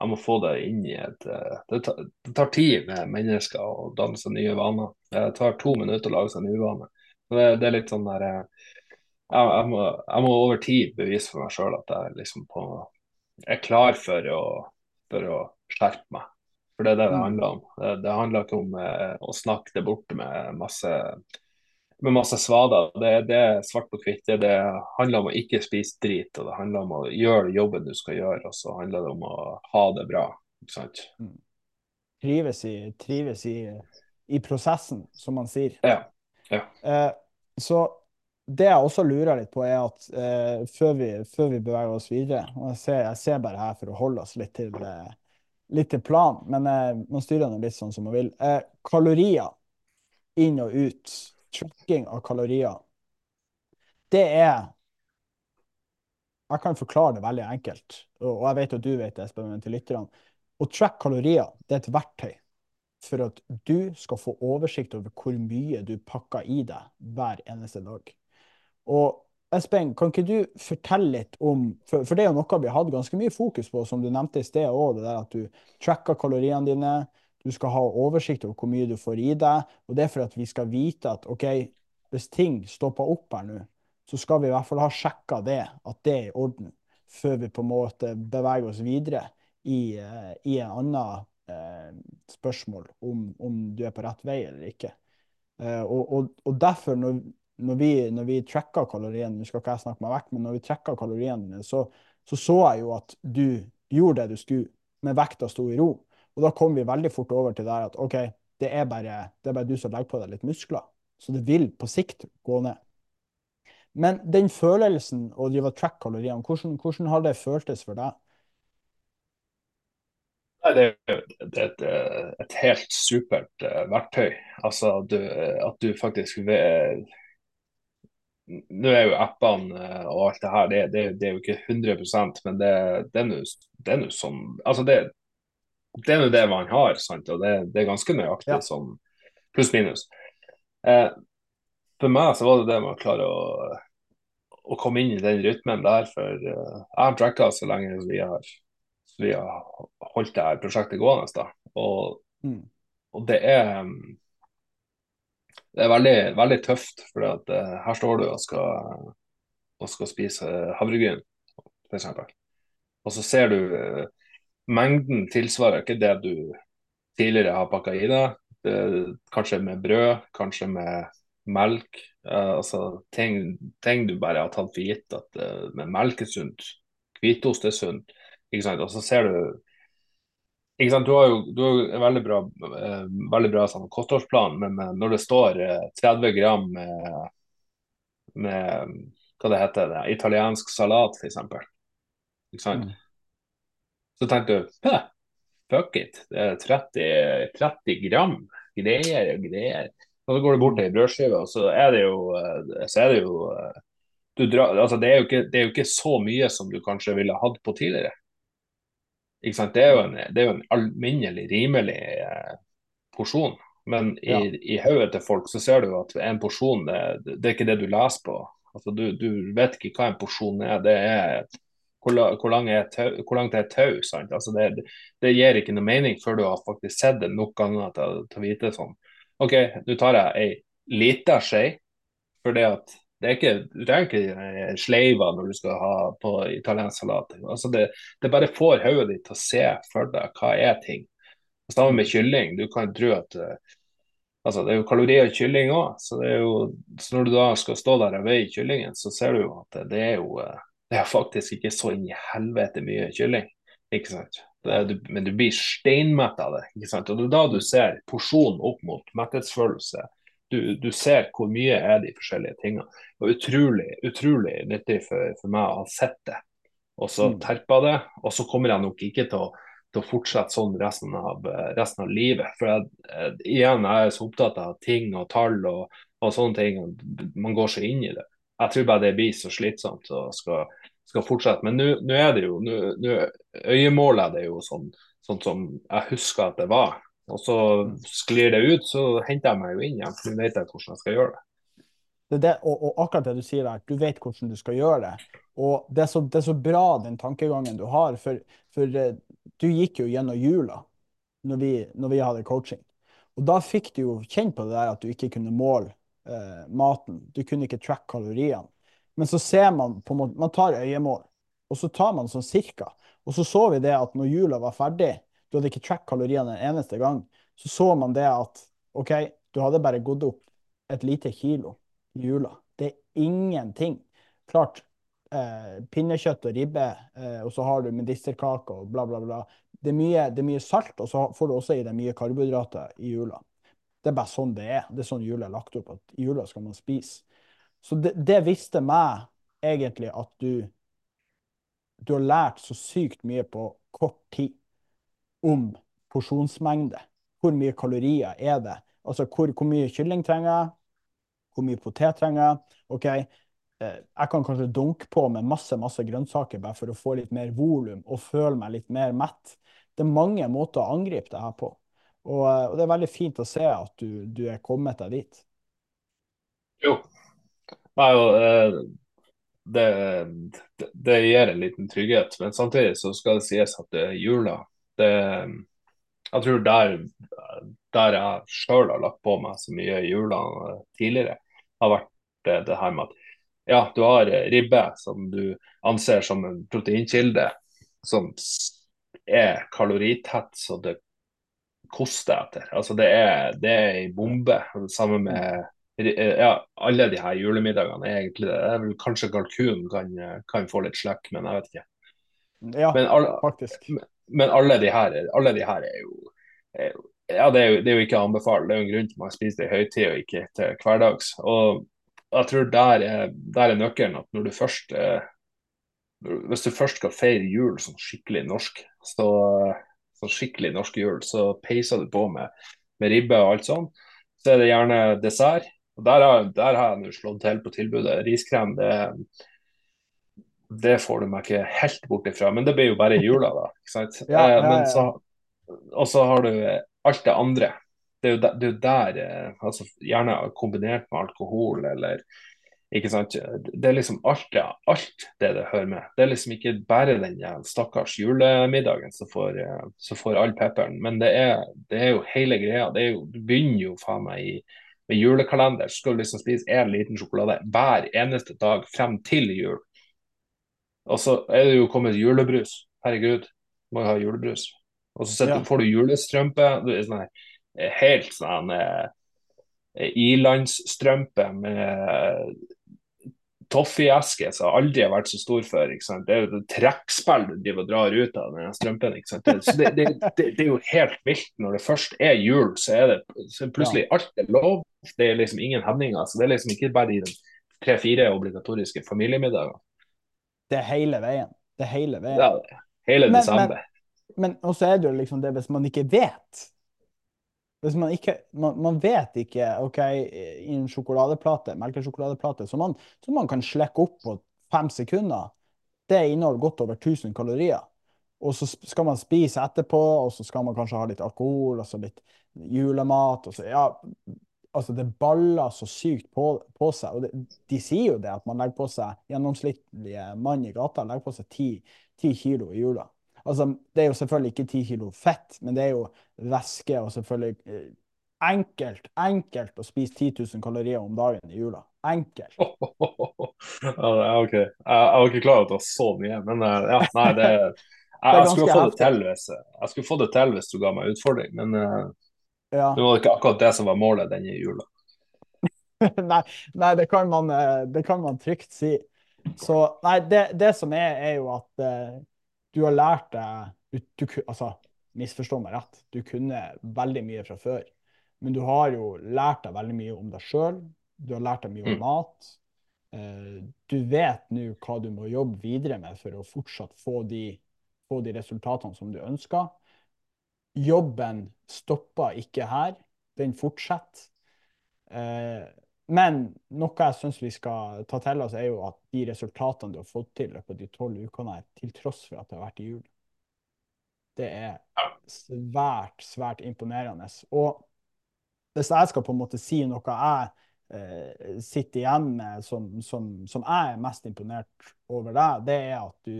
jeg må få det inn i et det tar, det tar, tid med mennesker å danne seg nye vaner. Det tar to minutter å lage seg nye vaner. Det, det, er litt sånn der jeg, jeg, må, jeg, må, over tid bevise for meg sjøl at jeg liksom på, er klar for å, for å, skjerpe meg. For det er det det mm. handler om. Det, det handler ikke om eh, å snakke det bort med masse med masse svader. Det, det, er svart på hvitt. Det, det, handler om å ikke spise drit, og det handler om å gjøre jobben du skal gjøre, og så handler det om å ha det bra. ikke sant? Mm.
Trives, i, trives i, i, prosessen, som man sier.
Ja. ja.
Eh, så det jeg også lurer litt på, er at eh, før, vi, før, vi, beveger oss videre og jeg ser, jeg ser, bare her for å holde oss litt til, eh, litt til planen, men eh, man styrer nå litt sånn som man vil. Eh, kalorier inn og ut tracking av kalorier, det er Jeg kan forklare det veldig enkelt, og jeg vet at du vet det, Espen, til lytterne. Å track kalorier det er et verktøy for at du skal få oversikt over hvor mye du pakker i deg hver eneste dag. Og Espen, kan ikke du fortelle litt om for, for, det er jo noe vi har hatt ganske mye fokus på, som du nevnte i sted òg, det der at du tracker kaloriene dine, du skal ha oversikt over hvor mye du får i deg. Og det er for at vi skal vite at OK, hvis ting stopper opp her nå, så skal vi i hvert fall ha sjekka det, at det er i orden, før vi på en måte beveger oss videre i, uh, i en annen eh, spørsmål om, om, du er på rett vei eller ikke. Eh, og, og, og, derfor, når, når, vi, når vi tracker kaloriene Nå skal ikke jeg snakke meg vekk, men når vi tracker kaloriene, så, så så jeg jo at du gjorde det du skulle, men vekta sto i ro. Og da kom vi veldig fort over til der at OK, det er bare, det er bare du som legger på deg litt muskler. Så det vil på sikt gå ned. Men den følelsen å drive track-kaloriene, hvordan, hvordan, har det føltes for deg?
Det, er, et, et, helt supert uh, verktøy. Altså du, at du faktisk ved, Nå er jo appene uh, og alt det her, det, det, det, er jo ikke 100 men det, det er nå sånn altså det, det er jo det man har, sant? og det, det er ganske nøyaktig ja. sånn pluss-minus. Eh, for meg så var det det med å klare å, å komme inn i den rytmen der, for uh, jeg har tracka så lenge som vi har, vi har holdt det her prosjektet gående. Da. Og, mm. og det er det er veldig, veldig tøft, for at, uh, her står du og skal, og skal spise havregryn, f.eks. Og så ser du uh, mengden tilsvarer ikke det du tidligere har pakka i deg. kanskje med brød, kanskje med melk. Altså ting, ting, du bare har tatt for gitt at uh, melk er sunt, hvitost er sunt. Ikke sant? Og så ser du ikke sant? Du har jo, du har jo en veldig bra, eh, veldig bra sånn kostholdsplan, men når det står 30 gram med, med hva det heter, det, italiensk salat f.eks. Ikke sant? Mm. Så tenker du fuck it, det er 30, 30 gram greier og greier. Og så går du bort til ei brødskive, og så er det jo, så er det jo drar, altså det, er ikke, det, er jo ikke, så mye som du kanskje ville hatt på tidligere. Ikke sant? Det er jo en, det er jo en alminnelig, rimelig eh, porsjon. Men i, ja. i hodet til folk så ser du at en porsjon, det, det er ikke det du leser på. Altså du, du, vet ikke hva en porsjon er. Det er hvor, hvor, lang er tau, hvor langt er et tau? Altså det, det, gir ikke noe mening før du har faktisk sett det nok ganger til, å vite sånn. OK, nå tar jeg ei lita skje, det at det er ikke, du trenger ikke sleiva når du skal ha på italiensk salat. Altså det, det bare får hodet ditt til å se for deg hva er ting. Sammen med kylling. Du kan tro at uh, Altså, det er jo kalorier i kylling òg, så, så når du da skal stå der og veie kyllingen, så ser du jo at det er jo det er faktisk ikke så inn i helvete mye kylling. ikke sant? Er, du, men du blir steinmett av det. ikke sant? Og det er da du ser porsjonen opp mot metthetsfølelse. Du, du, ser hvor mye er de forskjellige tingene. Og utrolig, utrolig nyttig for, for meg å ha sett det, og så mm. terpa det. Og så kommer jeg nok ikke til å til å fortsette sånn resten av, resten av livet. For jeg, eh, igjen, jeg er så opptatt av ting og tall og, og sånne ting. Man går så inn i det. Jeg tror bare det blir så slitsomt og skal, skal fortsette. Men nå er det jo nå øyemålet er det jo sånn, sånn, som jeg husker at det var. Og så sklir det ut, så henter jeg meg jo inn igjen. For nå vet jeg hvordan jeg skal gjøre det.
Det det, og, og, akkurat det du sier der, du vet hvordan du skal gjøre det. Og det er så, det er så bra den tankegangen du har. For, for eh, du gikk jo gjennom jula når vi, når vi, hadde coaching. Og da fikk du jo kjenne på det der at du ikke kunne måle eh, maten. Du kunne ikke track kaloriene. Men så ser man på en måte, man tar øyemål, og så tar man sånn cirka. Og så så vi det at når jula var ferdig, du hadde ikke track kaloriene en eneste gang, så så man det at OK, du hadde bare gått opp et lite kilo i jula. Det er ingenting. Klart, eh, pinnekjøtt og ribbe, eh, og så har du medisterkake og bla, bla, bla. Det er, mye, det er mye salt, og så får du også i deg mye karbohydrater i jula. Det er bare sånn det er. Det er sånn jula er lagt opp, at i jula skal man spise. Så det, det visste meg egentlig at du du har lært så sykt mye på kort tid om porsjonsmengde. Hvor mye kalorier er det? Altså hvor, hvor mye kylling trenger jeg? Hvor mye potet trenger jeg? OK, eh, jeg kan kanskje dunke på med masse masse grønnsaker bare for å få litt mer volum og føle meg litt mer mett. Det er mange måter å angripe det her på. Og, eh, og det er veldig fint å se at du, du er kommet deg dit.
Jo. Nei, eh, det, det, gir en liten trygghet. Men samtidig så skal det sies at jula. Det, jeg tror der, der jeg sjøl har lagt på meg så mye i jula tidligere, har vært det, det her med at ja, du har ribbe som du anser som en proteinkilde som er kaloritett så det koster etter. Altså det er, det er ei bombe. Sammen med ja, alle de her julemiddagene er egentlig det. er vel Kanskje kalkun kan, kan, få litt slekk, men jeg vet ikke.
Ja, men, all, faktisk.
Men, men alle, de her, alle de her er jo, er jo ja, det er, jo, det er jo ikke å anbefale. Det er jo en grunn til at man spiser det i høytid og ikke til hverdags. Og jeg tror der er, der er nøkkelen at når du først eh, Hvis du først skal feire jul som skikkelig norsk, så, så skikkelig norsk jul, så peiser du på med, med ribbe og alt sånn. Så er det gjerne dessert. Og Der har, der har jeg nå slått til på tilbudet. Riskrem det, det får du meg ikke helt bort ifra, men det blir jo bare i jula, da. ikke sant? Ja, ja, ja. Så, og så har du alt det andre. Det er jo der, det er der eh, altså, Gjerne kombinert med alkohol eller ikke sant? Det er liksom alt alt det det hører med. Det er liksom ikke bare den stakkars julemiddagen som får, eh, som får all pepperen, men det er, det er, jo hele greia. Det er jo, du begynner jo faen meg i med julekalender skal du liksom spise én liten sjokolade hver eneste dag frem til jul. Og så er det jo kommet julebrus. Herregud, må jo ha julebrus. Og så ja. får du julestrømpe. Du er sånn her, helt sånn eh, ilandsstrømpe med toffeeske som aldri har vært så stor før. Det er jo trekkspill du driver og drar ut av den strømpen. Det, det, det, det, er jo helt vilt. Når det først er jul, så er det så plutselig alt er lov. Det er liksom ingen hemninger. så Det er liksom ikke bare de tre-fire obligatoriske familiemiddagene.
Det er hele veien. Det er hele veien.
Ja, hele men, samme.
Men, men også er det jo liksom det hvis man ikke vet hvis man ikke man, man, vet ikke OK, i en sjokoladeplate, melkesjokoladeplate, som man, som man kan slekke opp på fem sekunder, det inneholder godt over 1000 kalorier. Og så skal man spise etterpå, og så skal man kanskje ha litt alkohol og så litt julemat. Og så, ja, altså det baller så sykt på, på seg. Og det, de sier jo det, at man legger på seg gjennomsnittlige mann i gata legger på seg ti, ti kilo i jula. Altså, det er jo selvfølgelig ikke ti kilo fett, men det er jo væske og selvfølgelig eh, enkelt, enkelt å spise 10 000 kalorier om dagen i jula. Enkelt.
ja, OK. Jeg, jeg var ikke klar over at det var så mye, men eh, ja, nei, det, jeg, jeg, skulle få det til hvis, jeg skulle få det til hvis du ga meg utfordring, men uh,
Ja.
Det var ikke akkurat det som var målet denne jula.
Nei, nei det, kan man, eh, det kan man trygt si. Så nei, det, det som er, er jo at uh, du har lært deg du, du, Altså, misforstå meg rett, du kunne veldig mye fra før. Men du har jo lært deg veldig mye om deg sjøl. Du har lært deg mye om mm. mat. Uh, du vet nå hva du må jobbe videre med for å fortsatt få de, få de resultatene som du ønsker. Jobben stopper ikke her. Den fortsetter. Uh, men noe jeg syns vi skal ta til oss, er jo at de resultatene du har fått til på de tolv ukene her, til tross for at det har vært i jul, det er svært, svært imponerende. Og hvis jeg skal på en måte si noe jeg eh, sitter igjen med som, som, som, jeg er mest imponert over deg, det er at du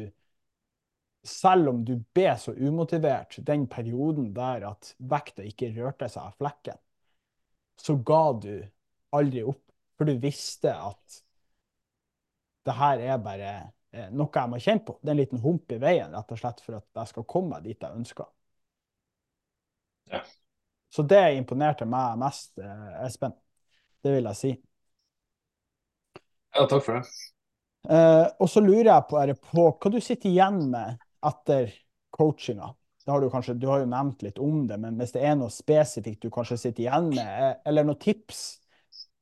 selv om du ble så umotivert den perioden der at vekta ikke rørte seg av flekken, så ga du aldri opp. For du visste at det her er bare eh, noe jeg må kjenne på. Det er en liten hump i veien rett og slett for at jeg skal komme meg dit jeg ønsker.
Ja.
Så det imponerte meg mest, eh, Espen. Det vil jeg si.
Ja, takk for det.
Uh, og så lurer jeg på, på hva du sitter igjen med etter coachinga. Har du, kanskje, du har jo nevnt litt om det, men hvis det er noe spesifikt du kanskje sitter igjen med, eh, eller noen tips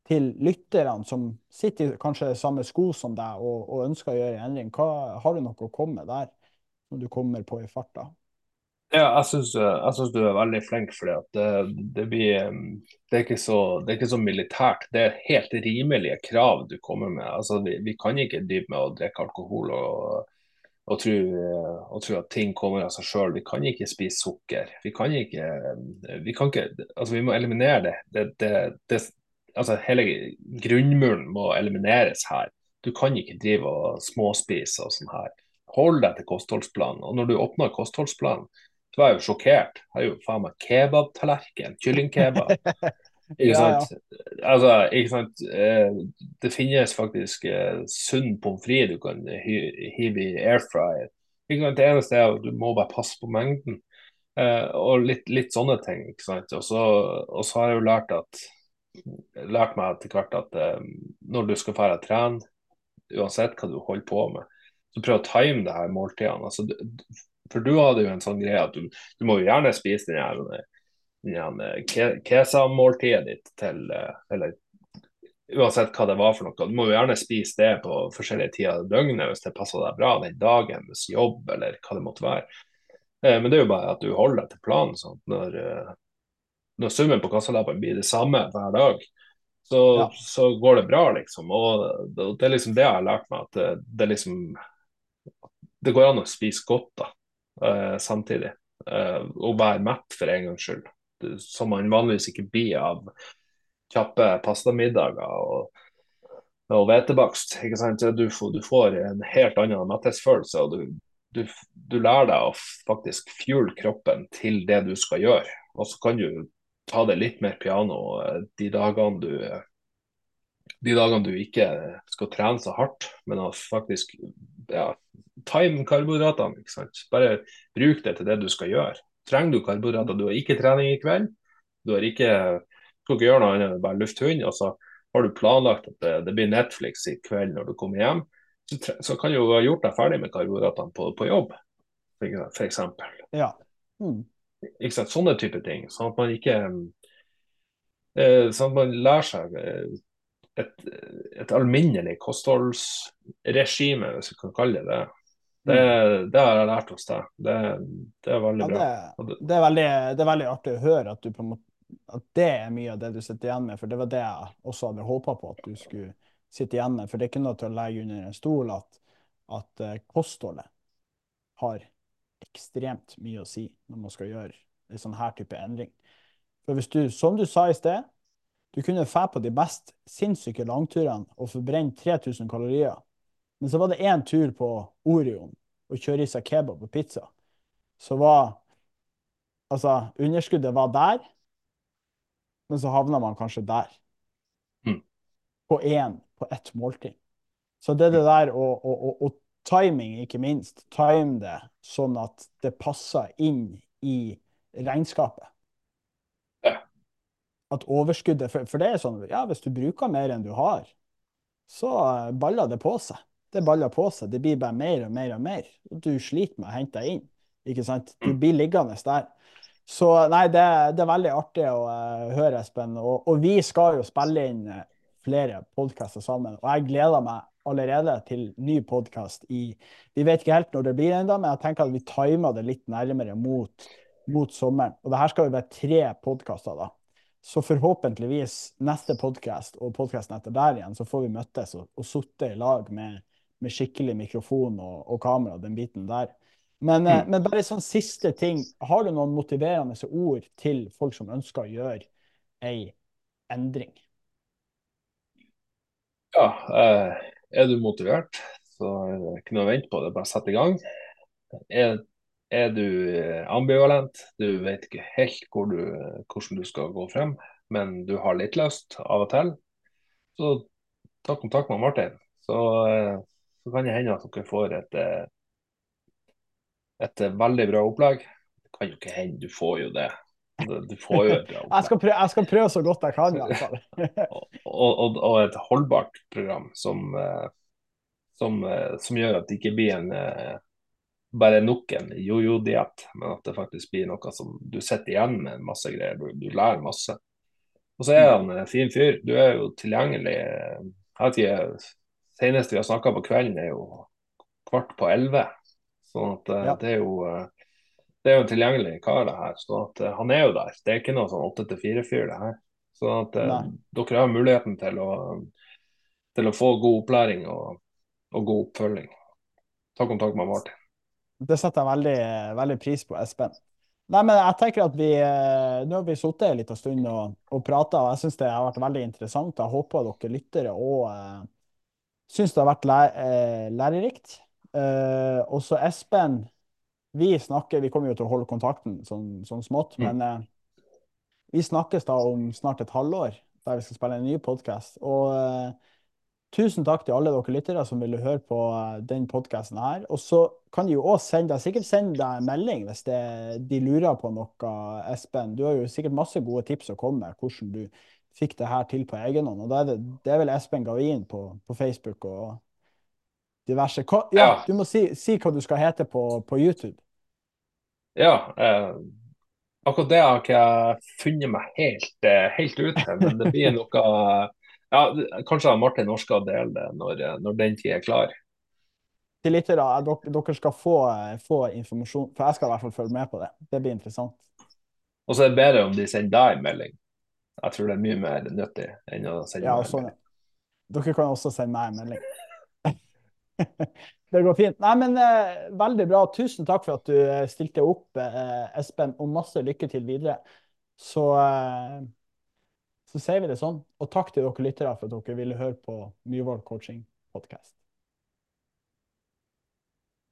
til lytterne som sitter i kanskje samme sko som deg og, og ønsker å gjøre endring, hva, har du noe å komme med der, når du kommer på i farta?
Ja, jeg syns, du er veldig flink, for det, det, blir, det, er ikke så, det er ikke så militært. Det er helt rimelige krav du kommer med. Altså, vi, vi kan ikke drive med å drikke alkohol og, og, tro, og tro at ting kommer av seg sjøl. Vi kan ikke spise sukker. Vi kan ikke, vi kan ikke altså vi må eliminere det. Det, det, det, altså hele grunnmuren må elimineres her. Du kan ikke drive og småspise og sånn her. Hold deg til kostholdsplanen. Og når du åpner kostholdsplanen, så var jeg jo sjokkert. Jeg har jo faen meg kebabtallerken, kyllingkebab. Ikke sant? Ja, ja. Altså, ikke sant? Eh, det finnes faktisk eh, sunn pommes frites du kan hive i air fryer. Ikke sant? Det eneste er at du må bare passe på mengden. Uh, og litt, litt, sånne ting. ikke sant? Og så, og så har jeg jo lært at lært meg etter hvert at når du skal dra trene, uansett hva du holder på med, så prøv å time det her måltidene. Altså, for du hadde jo en sånn greie at du, du må jo gjerne spise den her kesamåltidet ditt til eh, Eller uansett hva det var for noe. Du må jo gjerne spise det på forskjellige tider av døgnet hvis det passer deg bra den dagen, hvis jobb eller hva det måtte være. Eh, men det er jo bare at du holder deg til planen. sånn når når summen på kassalappen blir det samme hver dag, så, ja. så går det bra, liksom. Og det er liksom det jeg har lært meg, at det, det liksom Det går an å spise godt da, samtidig. Og være mett for en gangs skyld. Som man vanligvis ikke blir av kjappe pastamiddager og, og hvetebakst. Du, du, får en helt annen metthetsfølelse. og du, du, du lærer deg å faktisk fuel kroppen til det du skal gjøre. Og så kan du ta det litt mer piano eh, de dagene du de dagene du ikke skal trene så hardt, men faktisk ja, time karbohydratene. ikke sant? Bare bruk det til det du skal gjøre. Trenger du karbohydrater, du har ikke trening i kveld, du har ikke, skal ikke gjøre noe annet enn bare lufte hund, så har du planlagt at det, det, blir Netflix i kveld når du kommer hjem, så, så kan du ha gjort deg ferdig med karbohydratene på, på jobb, f.eks.
Ja. Mm.
Ikke sant? Sånne type ting. Sånn at man ikke eh, Sånn at man lærer seg eh, et, et alminnelig kostholdsregime, hvis vi kan kalle det det. Det, det, har jeg lært hos deg. Det, det er veldig ja,
bra. Det, det, er veldig, det, er veldig, artig å høre at, måte, at, det er mye av det du sitter igjen med. For det var det jeg også hadde håpa på at du skulle sitte igjen med. For det er ikke noe til å legge under en stol at, at uh, kostholdet har ekstremt mye å si når man skal gjøre en sånn her type endring. For hvis du, som du sa i sted, du kunne dra på de best sinnssyke langturene og forbrenne 3000 kalorier, men så var det én tur på Orion og kjøre i seg kebab og pizza, så var Altså, underskuddet var der, men så havna man kanskje der. Mm. På én, på ett måltid. Så det, det der å, å, å, å timing, ikke minst. Time det sånn at det passer inn i regnskapet.
Ja.
at overskuddet for, for det er sånn, ja, hvis du bruker mer enn du har, så eh, baller det på seg. Det baller på seg. Det blir bare mer og mer og mer. Og du sliter med å hente deg inn. Ikke sant? Du blir liggende der. Så nei, det, det er veldig artig å uh, høre, Espen. Og, og, vi skal jo spille inn uh, flere podkaster sammen. Og jeg gleder meg allerede til ny podkast i Vi vet ikke helt når det blir ennå, men jeg tenker at vi timer det litt nærmere mot, mot sommeren. Og det her skal jo være tre podkaster, da. Så forhåpentligvis neste podkast og podkasten etter der igjen, så får vi møttes og, og sitte i lag med, med, skikkelig mikrofon og, og kamera, den biten der. Men, mm. men, bare sånn siste ting. Har du noen motiverende ord til folk som ønsker å gjøre ei endring?
Ja, er du motivert, så er det ikke noe å vente på. Det er bare å sette i gang. Er, er du ambivalent, du vet ikke helt hvor du, hvordan du skal gå frem, men du har litt lyst av og til, så ta kontakt med Martin. Så, så kan det hende at dere får et et veldig bra opplegg. Det kan jo ikke hende, du får jo det. Du får jo et bra opplegg.
jeg, skal prøve, jeg skal prøve så godt jeg kan, i hvert fall.
og, og, og, et holdbart program som, som, som, gjør at det ikke blir en bare nok en jojo-diett, men at det faktisk blir noe som du sitter igjen med masse greier. Du, du lærer masse. Og så er han en fin fyr. Du er jo tilgjengelig. Jeg vet ikke, Senest vi har snakka på kvelden, er jo kvart på elleve. Sånn at ja. det er jo det er jo en tilgjengelig kar, det her. sånn at, han er jo der. Det er ikke noe sånn 8-4-fyr, det her. Så at Nei. dere har muligheten til å, til å få god opplæring og, og, god oppfølging. Ta kontakt med Martin.
Det setter jeg veldig, veldig pris på, Espen. Nei, men jeg tenker at vi, Nå har vi sittet en liten stund og, og prata, og jeg syns det har vært veldig interessant. Jeg håper dere lyttere og syns det har vært læ lærerikt. Uh, og så Espen, vi snakker Vi kommer jo til å holde kontakten sånn, sånn smått, mm. men uh, vi snakkes da om snart et halvår, der vi skal spille en ny podkast. Og uh, tusen takk til alle dere lyttere som ville høre på den podkasten her. Og så kan de jo også sende deg, sikkert sende deg en melding hvis det, de lurer på noe, Espen. Du har jo sikkert masse gode tips å komme med, hvordan du fikk det her til på egen hånd. Og det er, det, det er vel Espen Gavin på, på Facebook og diverse. Hva, ja, ja, du må si, si, hva du skal hete på, på YouTube.
Ja, eh, akkurat det har ikke jeg funnet meg helt, eh, helt ut til. Men det blir noe ja, Kanskje Martin Norsk skal dele det når, når, den tid er klar.
Til lyttere, dere, dere skal få, få, informasjon, for jeg skal i hvert fall følge med på det. Det blir interessant.
Og så er det bedre om de sender deg en melding. Jeg tror det er mye mer nyttig enn å sende
ja, en sånn, melding. Dere kan også sende meg en melding. det går fint. Nei, men eh, Veldig bra. Tusen takk for at du eh, stilte opp, eh, Espen, og masse lykke til videre. Så, eh, så sier vi det sånn. Og takk til dere lyttere for at dere ville høre på Myhrvold coaching podcast.